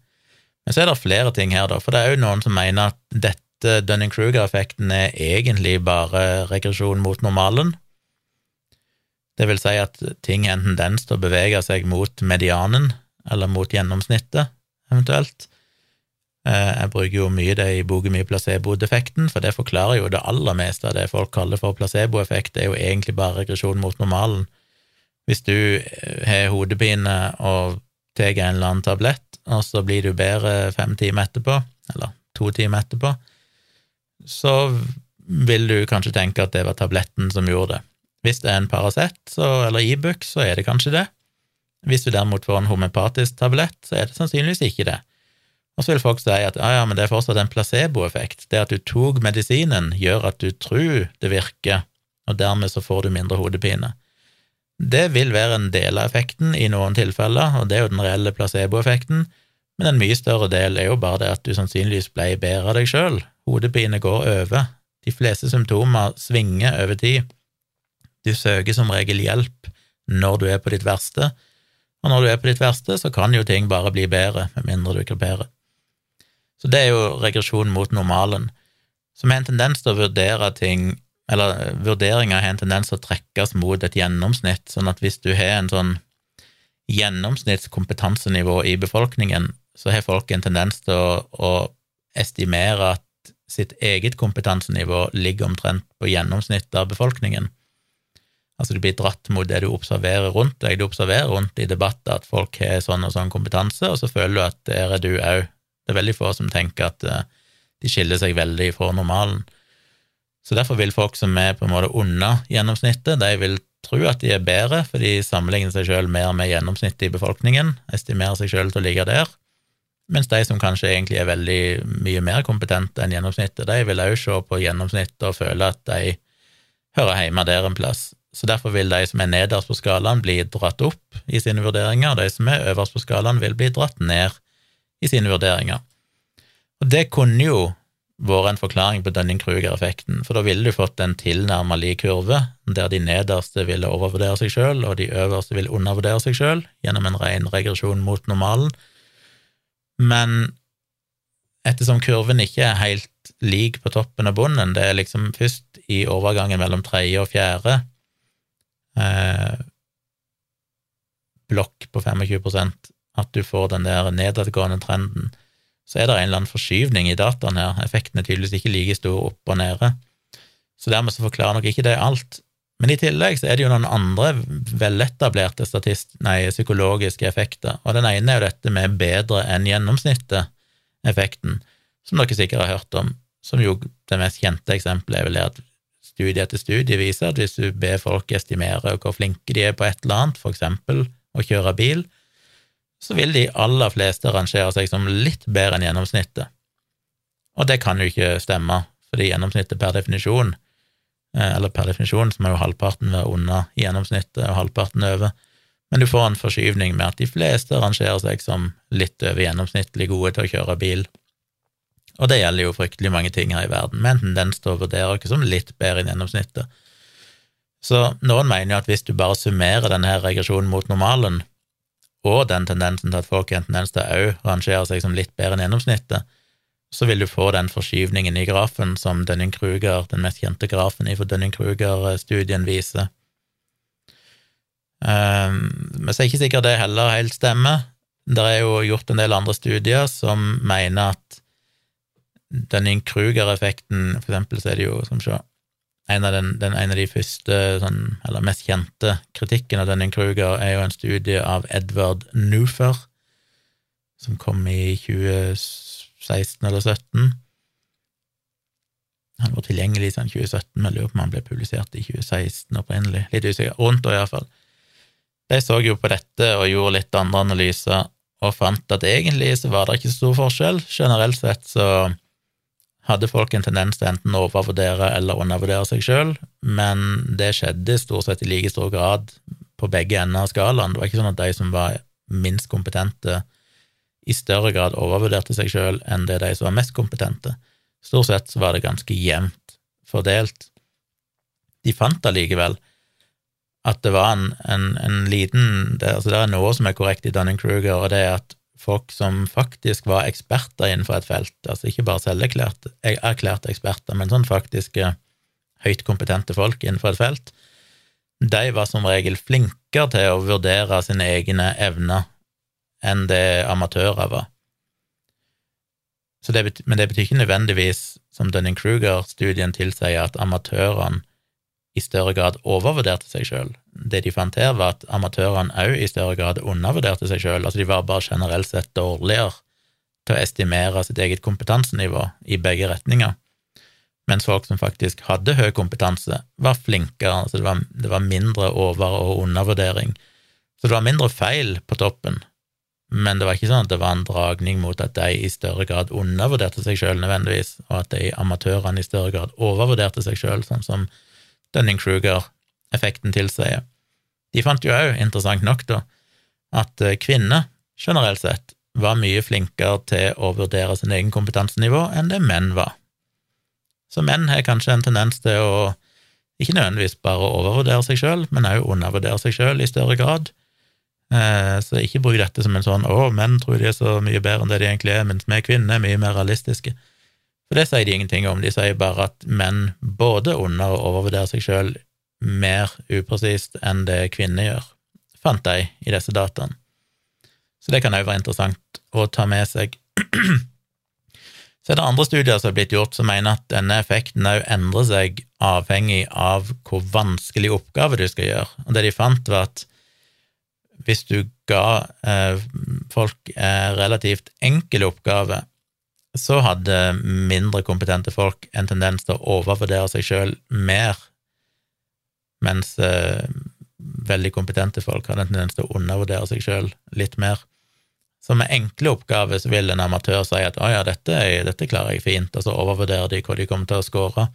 S1: Men så er det flere ting her, da, for det er jo noen som mener at dette Dunning-Kruger-effekten er egentlig bare regresjon mot normalen. Det vil si at ting har en tendens til å bevege seg mot medianen, eller mot gjennomsnittet, eventuelt. Eh, jeg bruker jo mye det i boken min Placebo-defekten, for det forklarer jo det aller meste av det folk kaller for placeboeffekt, det er jo egentlig bare regresjon mot normalen. Hvis du eh, har hodepine og tar en eller annen tablett, og så blir du bedre fem timer etterpå, eller to timer etterpå, så vil du kanskje tenke at det var tabletten som gjorde det. Hvis det er en Paracet eller Ibux, e så er det kanskje det. Hvis du derimot får en homeopatisk tablett, så er det sannsynligvis ikke det. Og så vil folk si at ja, ja, men det er fortsatt en placeboeffekt. Det at du tok medisinen, gjør at du tror det virker, og dermed så får du mindre hodepine. Det vil være en del av effekten i noen tilfeller, og det er jo den reelle placeboeffekten, men en mye større del er jo bare det at du sannsynligvis ble bedre av deg sjøl. Hodepine går over. De fleste symptomer svinger over tid. Du søker som regel hjelp når du er på ditt verste, og når du er på ditt verste, så kan jo ting bare bli bedre, med mindre du bedre. Så det er jo regresjon mot normalen, som har en tendens til å vurdere ting eller vurderinger har en tendens til å trekkes mot et gjennomsnitt, sånn at hvis du har en sånn gjennomsnittskompetansenivå i befolkningen, så har folk en tendens til å, å estimere at sitt eget kompetansenivå ligger omtrent på gjennomsnittet av befolkningen. Altså du blir dratt mot det du observerer rundt deg. Du observerer rundt i debatter at folk har sånn og sånn kompetanse, og så føler du at der er du òg. Det er veldig få som tenker at eh, de skiller seg veldig fra normalen. Så derfor vil folk som er på en måte under gjennomsnittet, de vil tro at de er bedre, for de sammenligner seg sjøl mer med gjennomsnittet i befolkningen, estimerer seg sjøl til å ligge der, mens de som kanskje egentlig er veldig mye mer kompetente enn gjennomsnittet, de vil òg se på gjennomsnittet og føle at de hører hjemme der en plass. Så derfor vil de som er nederst på skalaen, bli dratt opp i sine vurderinger, og de som er øverst på skalaen, vil bli dratt ned i sine vurderinger. Og det kunne jo vært en forklaring på Dunning-Kruger-effekten, for da ville du fått en tilnærma lik kurve, der de nederste ville overvurdere seg sjøl, og de øverste ville undervurdere seg sjøl, gjennom en ren regresjon mot normalen. Men ettersom kurven ikke er helt lik på toppen og bunnen, det er liksom først i overgangen mellom tredje og fjerde eh, blokk på 25% at du får den der nedadgående trenden, så er det en eller annen forskyvning i dataen her. Effekten er tydeligvis ikke like stor opp og nede. Så dermed så forklarer nok ikke det alt. Men i tillegg så er det jo noen andre veletablerte nei, psykologiske effekter, og den ene er jo dette med bedre enn gjennomsnittet-effekten, som dere sikkert har hørt om, som jo det mest kjente eksempelet er vel at studie etter studie viser at hvis du ber folk estimere hvor flinke de er på et eller annet, eksempel å kjøre bil, så vil de aller fleste rangere seg som litt bedre enn gjennomsnittet. Og det kan jo ikke stemme, fordi gjennomsnittet per definisjon, eh, eller per definisjon, så må jo halvparten være under gjennomsnittet og halvparten over, men du får en forskyvning med at de fleste rangerer seg som litt over gjennomsnittlig gode til å kjøre bil. Og det gjelder jo fryktelig mange ting her i verden, med en tendens til å vurdere oss som litt bedre enn gjennomsnittet. Så noen mener jo at hvis du bare summerer denne regresjonen mot normalen, og den tendensen til at folk har en tendens til å òg rangere seg som litt bedre enn gjennomsnittet, så vil du få den forskyvningen i grafen som Dunning-Kruger, den mest kjente grafen i Dunning-Kruger-studien, viser. Um, men så er ikke sikkert det heller helt stemmer. Det er jo gjort en del andre studier som mener at Dunning-Kruger-effekten, for eksempel, så er det jo, som så en av, den, den, en av de første, sånn, eller mest kjente kritikken av Dunning-Kruger er jo en studie av Edward Nufer, som kom i 2016 eller 2017. Han var tilgjengelig i 2017, men jeg lurer på om han ble publisert i 2016 opprinnelig. Litt usikker. Rundt da, iallfall. De så jo på dette og gjorde litt andre analyser, og fant at egentlig så var det ikke så stor forskjell. Generelt sett så hadde folk en tendens til enten å overvurdere eller undervurdere seg sjøl, men det skjedde stort sett i like stor grad på begge ender av skalaen. Det var ikke sånn at de som var minst kompetente, i større grad overvurderte seg sjøl enn det de som var mest kompetente. Stort sett så var det ganske jevnt fordelt. De fant allikevel at det var en, en, en liten det, altså det er noe som er korrekt i Dunning-Kruger, og det er at folk som faktisk var eksperter innenfor et felt, altså ikke bare selverklærte erklært eksperter, men sånn faktiske høyt kompetente folk innenfor et felt, de var som regel flinkere til å vurdere sine egne evner enn det amatører var. Det men det betyr ikke nødvendigvis, som Dunning-Kruger-studien tilsier, at amatørene i større grad overvurderte seg sjøl. Det de fant her, var at amatørene òg i større grad undervurderte seg sjøl. Altså, de var bare generelt sett dårligere til å estimere sitt eget kompetansenivå i begge retninger. Mens folk som faktisk hadde høy kompetanse, var flinkere. Altså, det var, det var mindre over- og undervurdering. Så det var mindre feil på toppen, men det var ikke sånn at det var en dragning mot at de i større grad undervurderte seg sjøl nødvendigvis, og at de amatørene i større grad overvurderte seg sjøl, sånn som Dunning-Kruger-effekten tilsier. De fant jo òg, interessant nok, da, at eh, kvinner generelt sett var mye flinkere til å vurdere sin egen kompetansenivå enn det menn var. Så menn har kanskje en tendens til å ikke nødvendigvis bare overvurdere seg sjøl, men òg undervurdere seg sjøl i større grad. Eh, så ikke bruk dette som en sånn 'å, menn tror de er så mye bedre enn det de egentlig er', mens vi kvinner er mye mer realistiske'. For det sier de ingenting om, de sier bare at menn både under- og overvurderer seg sjøl mer upresist enn det kvinner gjør, fant de i disse dataene. Så det kan òg være interessant å ta med seg. Så er det andre studier som har blitt gjort som mener at denne effekten òg endrer seg avhengig av hvor vanskelig oppgave du skal gjøre. Og det de fant, var at hvis du ga eh, folk eh, relativt enkel oppgave, så hadde mindre kompetente folk en tendens til å overvurdere seg sjøl mer, mens eh, veldig kompetente folk hadde en tendens til å undervurdere seg sjøl litt mer. Så med enkle oppgaver så vil en amatør si at 'å ja, dette, dette, klarer jeg fint', og så overvurderer de hva de kommer til å score,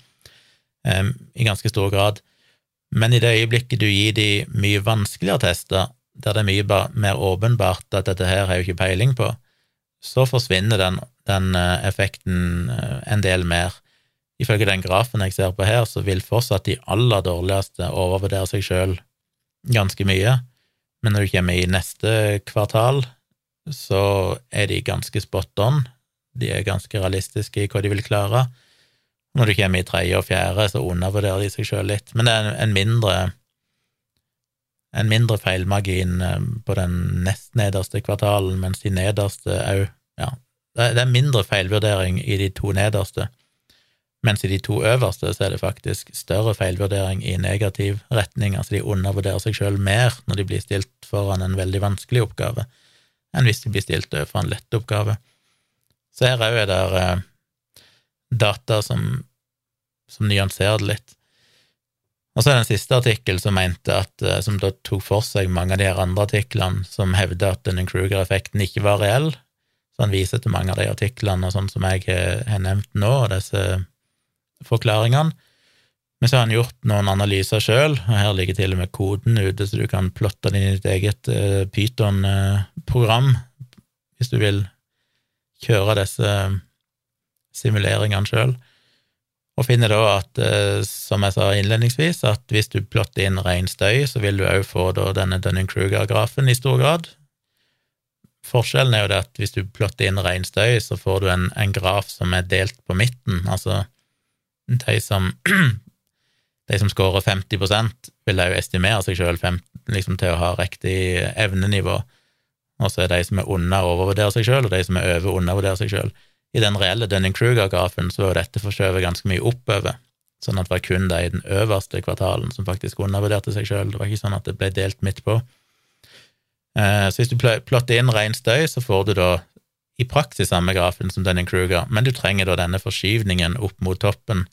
S1: eh, i ganske stor grad. Men i det øyeblikket du gir de mye vanskeligere tester, der det er mye mer åpenbart at dette her har jeg jo ikke peiling på, så forsvinner den den eh, effekten eh, en del mer. Ifølge den grafen jeg ser på her, så vil fortsatt de aller dårligste overvurdere seg sjøl ganske mye, men når du kommer i neste kvartal, så er de ganske spot on, de er ganske realistiske i hva de vil klare. Når du kommer i tredje og fjerde, så undervurderer de seg sjøl litt, men det er en mindre en mindre feilmargin eh, på den nest nederste kvartalen, mens de nederste òg ja, det er mindre feilvurdering i de to nederste, mens i de to øverste så er det faktisk større feilvurdering i negativ retning, altså de undervurderer seg sjøl mer når de blir stilt foran en veldig vanskelig oppgave, enn hvis de blir stilt overfor en lett oppgave. Så her òg er det eh, data som, som nyanserer det litt. Og så er det en siste artikkel som at, eh, som da tok for seg mange av de her andre artiklene som hevder at denne Kruger-effekten ikke var reell, så han viser til mange av de artiklene og sånn som jeg har nevnt nå, og disse forklaringene. Men så har han gjort noen analyser sjøl, og her ligger til og med koden ute, så du kan plotte den i ditt eget uh, Python-program hvis du vil kjøre disse simuleringene sjøl. Og finner da at, uh, som jeg sa innledningsvis, at hvis du plotter inn ren støy, så vil du òg få denne Dunning-Kruger-grafen i stor grad. Forskjellen er jo det at hvis du plotter inn ren støy, så får du en, en, graf som er delt på midten. Altså, de som, de som scorer 50% vil jo estimere seg sjøl liksom, til å ha riktig evnenivå, og så er de som er under, overvurderer seg sjøl, og de som er over, undervurderer seg sjøl. I den reelle Dunning-Kruger-grafen så var dette forskjøvet ganske mye oppover, sånn at det var kun de i den øverste kvartalen som faktisk undervurderte seg sjøl. Det var ikke sånn at det ble delt midt på. Eh, så hvis du plotter inn ren støy, så får du da i praksis samme grafen som Dunning-Kruger, men du trenger da denne forskyvningen opp mot toppen,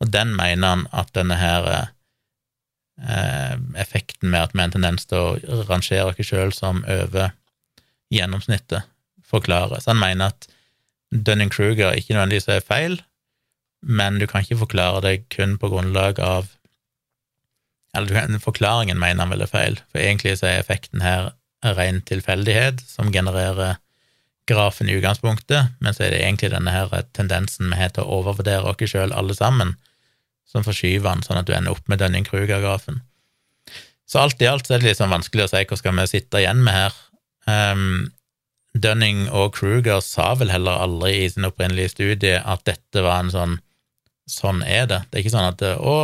S1: og den mener han at denne her eh, effekten med at vi har en tendens til å rangere oss sjøl som over gjennomsnittet, forklarer. Så han mener at Dunning-Kruger ikke nødvendigvis er feil, men du kan ikke forklare det kun på grunnlag av Eller forklaringen mener han vel er feil, for egentlig så er effekten her ren tilfeldighet som genererer grafen i utgangspunktet, men så er det egentlig denne her tendensen vi har til å overvurdere oss sjøl alle sammen, som forskyver den, sånn at du ender opp med Dunning-Kruger-grafen. Så alt i alt så er det litt sånn vanskelig å si hva skal vi sitte igjen med her. Um, Dunning og Kruger sa vel heller aldri i sin opprinnelige studie at dette var en sånn Sånn er det. Det er ikke sånn at å,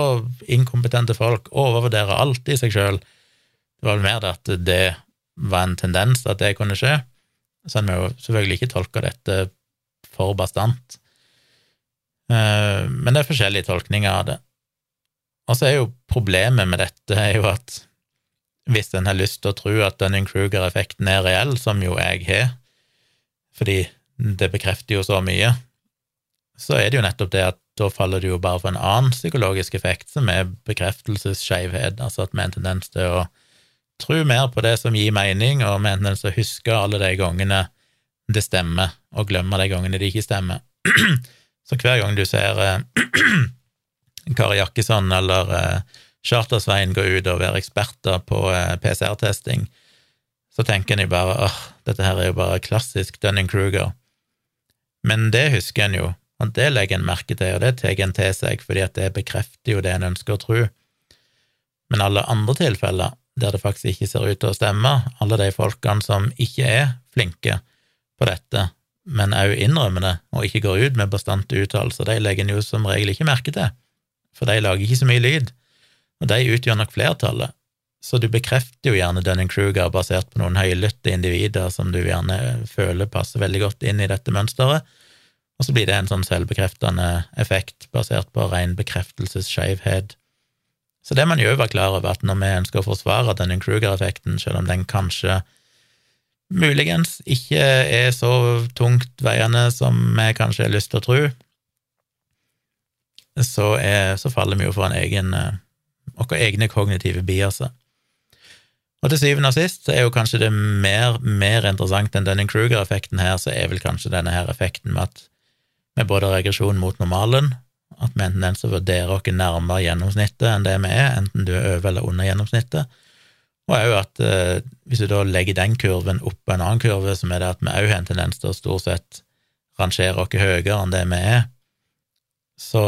S1: inkompetente folk overvurderer alltid seg sjøl. Det var vel mer det at det var en tendens at det kunne skje. Så en må jo selvfølgelig ikke tolke dette for bastant. Eh, men det er forskjellige tolkninger av det. Og så er jo problemet med dette er jo at hvis en har lyst til å tro at Dunning-Kruger-effekten er reell, som jo jeg har, fordi det bekrefter jo så mye, så er det jo nettopp det at da faller det jo bare for en annen psykologisk effekt, som er bekreftelsesskeivhet, altså at vi har en tendens til å tro mer på det som gir mening, og vi har en tendens til å huske alle de gangene det stemmer, og glemme de gangene det ikke stemmer. Så hver gang du ser eh, Kari Jakkesson eller Chartersveien gå ut og være eksperter på eh, PCR-testing, så tenker en jo bare åh, dette her er jo bare klassisk Dunning-Kruger. Men det husker en jo, og det legger en merke til, og det tar en til seg, fordi at det bekrefter jo det en ønsker å tro. Men alle andre tilfeller, der det faktisk ikke ser ut til å stemme, alle de folkene som ikke er flinke på dette, men òg innrømmer det og ikke går ut med bastante uttalelser, de legger en jo som regel ikke merke til, for de lager ikke så mye lyd, og de utgjør nok flertallet. Så du bekrefter jo gjerne Dunning-Kruger basert på noen høylytte individer som du gjerne føler passer veldig godt inn i dette mønsteret, og så blir det en sånn selvbekreftende effekt basert på ren bekreftelsesskeivhet. Så det man jo være klar over, at når vi ønsker å forsvare Dunning-Kruger-effekten, selv om den kanskje muligens ikke er så tungt veiende som vi kanskje har lyst til å tro, så, er, så faller vi jo for en eh, våre egne kognitive biaser. Og til syvende og sist så er jo kanskje det mer, mer interessant enn denne Kruger-effekten her, så er vel kanskje denne her effekten med at med både regresjon mot normalen, at vi enten å vurderer oss nærmere gjennomsnittet enn det vi er, enten du er over eller under gjennomsnittet, og òg at eh, hvis du da legger den kurven opp på en annen kurve, som er det at vi òg har en tendens til å stort sett rangere oss høyere enn det vi er, så,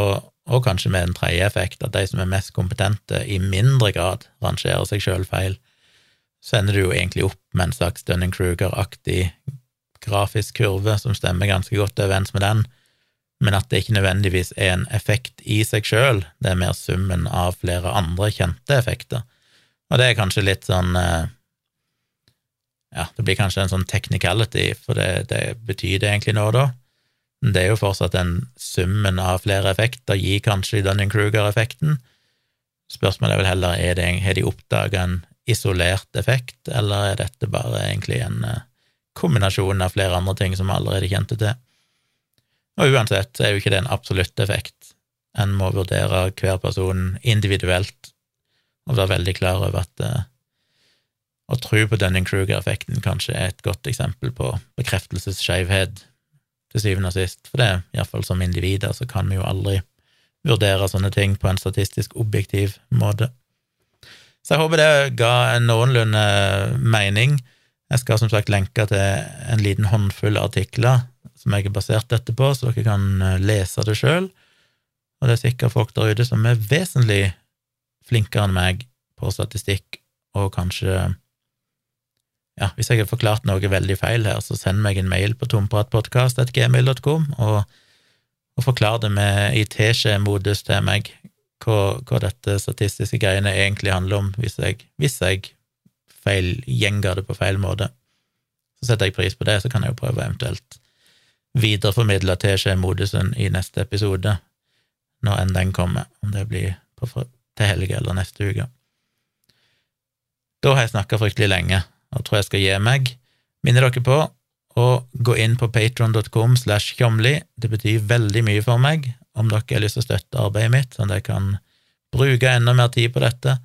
S1: og kanskje med en tredje effekt, at de som er mest kompetente, i mindre grad rangerer seg sjøl feil, så ender du jo egentlig opp med en slags Dunning-Kruger-aktig grafisk kurve som stemmer ganske godt overens med den, men at det ikke nødvendigvis er en effekt i seg sjøl, det er mer summen av flere andre kjente effekter. Og det er kanskje litt sånn eh, Ja, det blir kanskje en sånn technicality, for det, det betyr det egentlig nå, da. Det er jo fortsatt en summen av flere effekter gir kanskje Dunning-Kruger-effekten. Spørsmålet er vel heller er det, har de oppdaga en isolert effekt, eller er dette bare egentlig en eh, kombinasjon av flere andre ting som vi allerede kjente til? Og uansett er jo ikke det en absolutt effekt. En må vurdere hver person individuelt og være veldig klar over at uh, å tro på Dunning-Kruger-effekten kanskje er et godt eksempel på bekreftelsesskeivhet, til syvende og sist. For det, iallfall som individer, så kan vi jo aldri vurdere sånne ting på en statistisk objektiv måte. Så jeg håper det ga en noenlunde mening. Jeg skal som sagt lenke til en liten håndfull artikler som jeg har basert dette på, så dere kan eh, lese det sjøl. Og det er sikkert folk der ute som er vesentlig flinkere enn meg på statistikk, og kanskje ja, hvis jeg har forklart noe veldig feil her, så send meg en mail på tompratpodkast.gmil.com, og, og forklar det med i teskje-modus til meg hva, hva, dette statistiske greiene egentlig handler om, hvis jeg, hvis jeg feil, gjenga det på feil måte. Så setter jeg pris på det, så kan jeg jo prøve eventuelt videreformidle teskje-modusen i neste episode, når enn den kommer, om det blir på, til helga eller neste uke. Da har jeg snakka fryktelig lenge, og tror jeg skal gi meg. Minner dere på å gå inn på patron.com slash tjomli. Det betyr veldig mye for meg om dere har lyst til å støtte arbeidet mitt, sånn at jeg kan bruke enda mer tid på dette.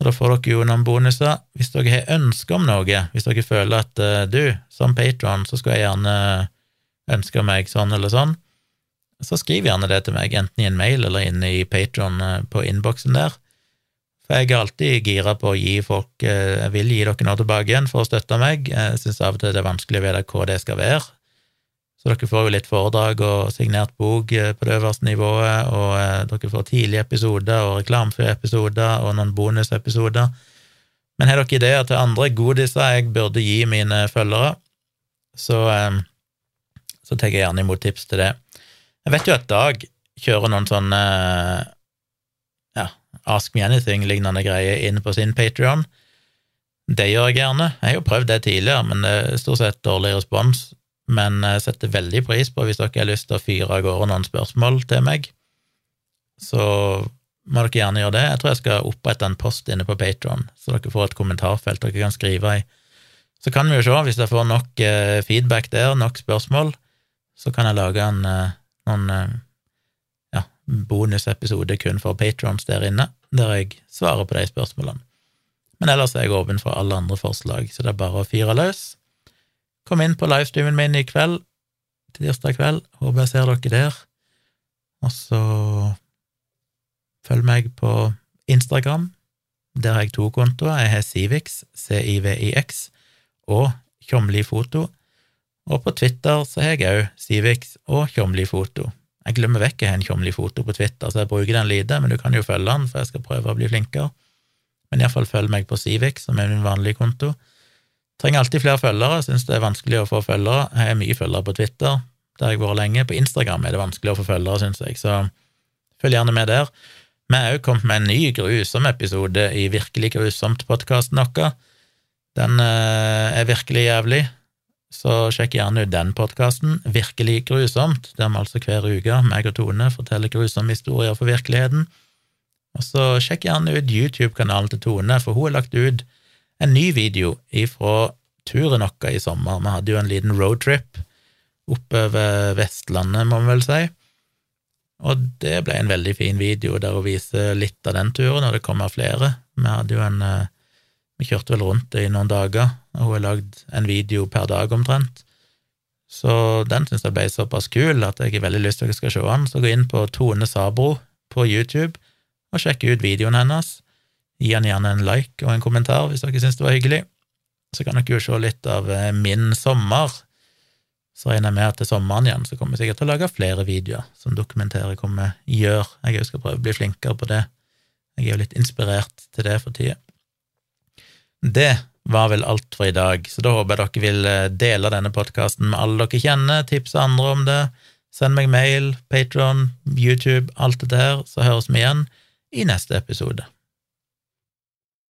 S1: Og da får dere jo noen bonuser. Hvis dere har ønske om noe, hvis dere føler at uh, du, som patron, så skulle jeg gjerne ønske meg sånn eller sånn, så skriv gjerne det til meg, enten i en mail eller inne i Patron uh, på innboksen der. For jeg er alltid gira på å gi folk uh, Jeg vil gi dere noe tilbake igjen for å støtte meg. Jeg syns av og til det er vanskelig å vite hva det skal være. Så dere får jo litt foredrag og signert bok på det øverste nivået, og dere får tidlige episoder og reklamefrie episoder og noen bonusepisoder. Men har dere ideer til andre godiser jeg burde gi mine følgere, så, eh, så tar jeg gjerne imot tips til det. Jeg vet jo at Dag kjører noen sånne ja, Ask me anything-lignende greier inn på sin Patrion. Det gjør jeg gjerne. Jeg har jo prøvd det tidligere, men det er stort sett dårlig respons. Men jeg setter veldig pris på hvis dere har lyst til å fyre av gårde noen spørsmål til meg. Så må dere gjerne gjøre det. Jeg tror jeg skal opprette en post inne på Patron, så dere får et kommentarfelt dere kan skrive i. Så kan vi jo se, hvis jeg får nok eh, feedback der, nok spørsmål, så kan jeg lage en, eh, noen eh, ja, bonusepisode kun for patrons der inne, der jeg svarer på de spørsmålene. Men ellers er jeg åpen for alle andre forslag, så det er bare å fyre løs. Kom inn på livestreamen min i kveld, tirsdag kveld. Håper jeg ser dere der. Og så følg meg på Instagram. Der har jeg to kontoer. Jeg har Civix, C-I-V-I-X, og Tjomli Foto. Og på Twitter så har jeg òg Civix og Tjomli Foto. Jeg glemmer vekk jeg har en Tjomli Foto på Twitter, så jeg bruker den lite, men du kan jo følge den, for jeg skal prøve å bli flinkere. Men iallfall følg meg på Civix, som er min vanlige konto. Trenger alltid flere følgere, syns det er vanskelig å få følgere. Jeg har mye følgere på Twitter, der har jeg vært lenge. På Instagram er det vanskelig å få følgere, syns jeg, så følg gjerne med der. Vi har òg kommet med en ny grusom episode i Virkelig grusomt-podkasten vår. Den eh, er virkelig jævlig, så sjekk gjerne ut den podkasten, Virkelig grusomt, der vi altså hver uke, meg og Tone, forteller grusomme historier for virkeligheten. Og så sjekk gjerne ut YouTube-kanalen til Tone, for hun har lagt ut en ny video ifra turen vår i sommer. Vi hadde jo en liten roadtrip oppover Vestlandet, må vi vel si. Og det ble en veldig fin video der hun viser litt av den turen, og det kommer flere. Vi hadde jo en eh, Vi kjørte vel rundt det i noen dager, og hun har lagd en video per dag omtrent. Så den syns jeg ble såpass kul at jeg har veldig lyst til at dere skal se den. Så gå inn på Tone Sabro på YouTube og sjekk ut videoen hennes. Gi han gjerne en like og en kommentar hvis dere syns det var hyggelig. Så kan dere jo se litt av eh, min sommer. Så regner jeg med at til sommeren igjen så kommer jeg sikkert til å lage flere videoer som dokumenterer hva vi gjør. Jeg skal prøve å bli flinkere på det. Jeg er jo litt inspirert til det for tida. Det var vel alt for i dag, så da håper jeg dere vil eh, dele denne podkasten med alle dere kjenner, tipse andre om det. Send meg mail, Patron, YouTube, alt det der, så høres vi igjen i neste episode.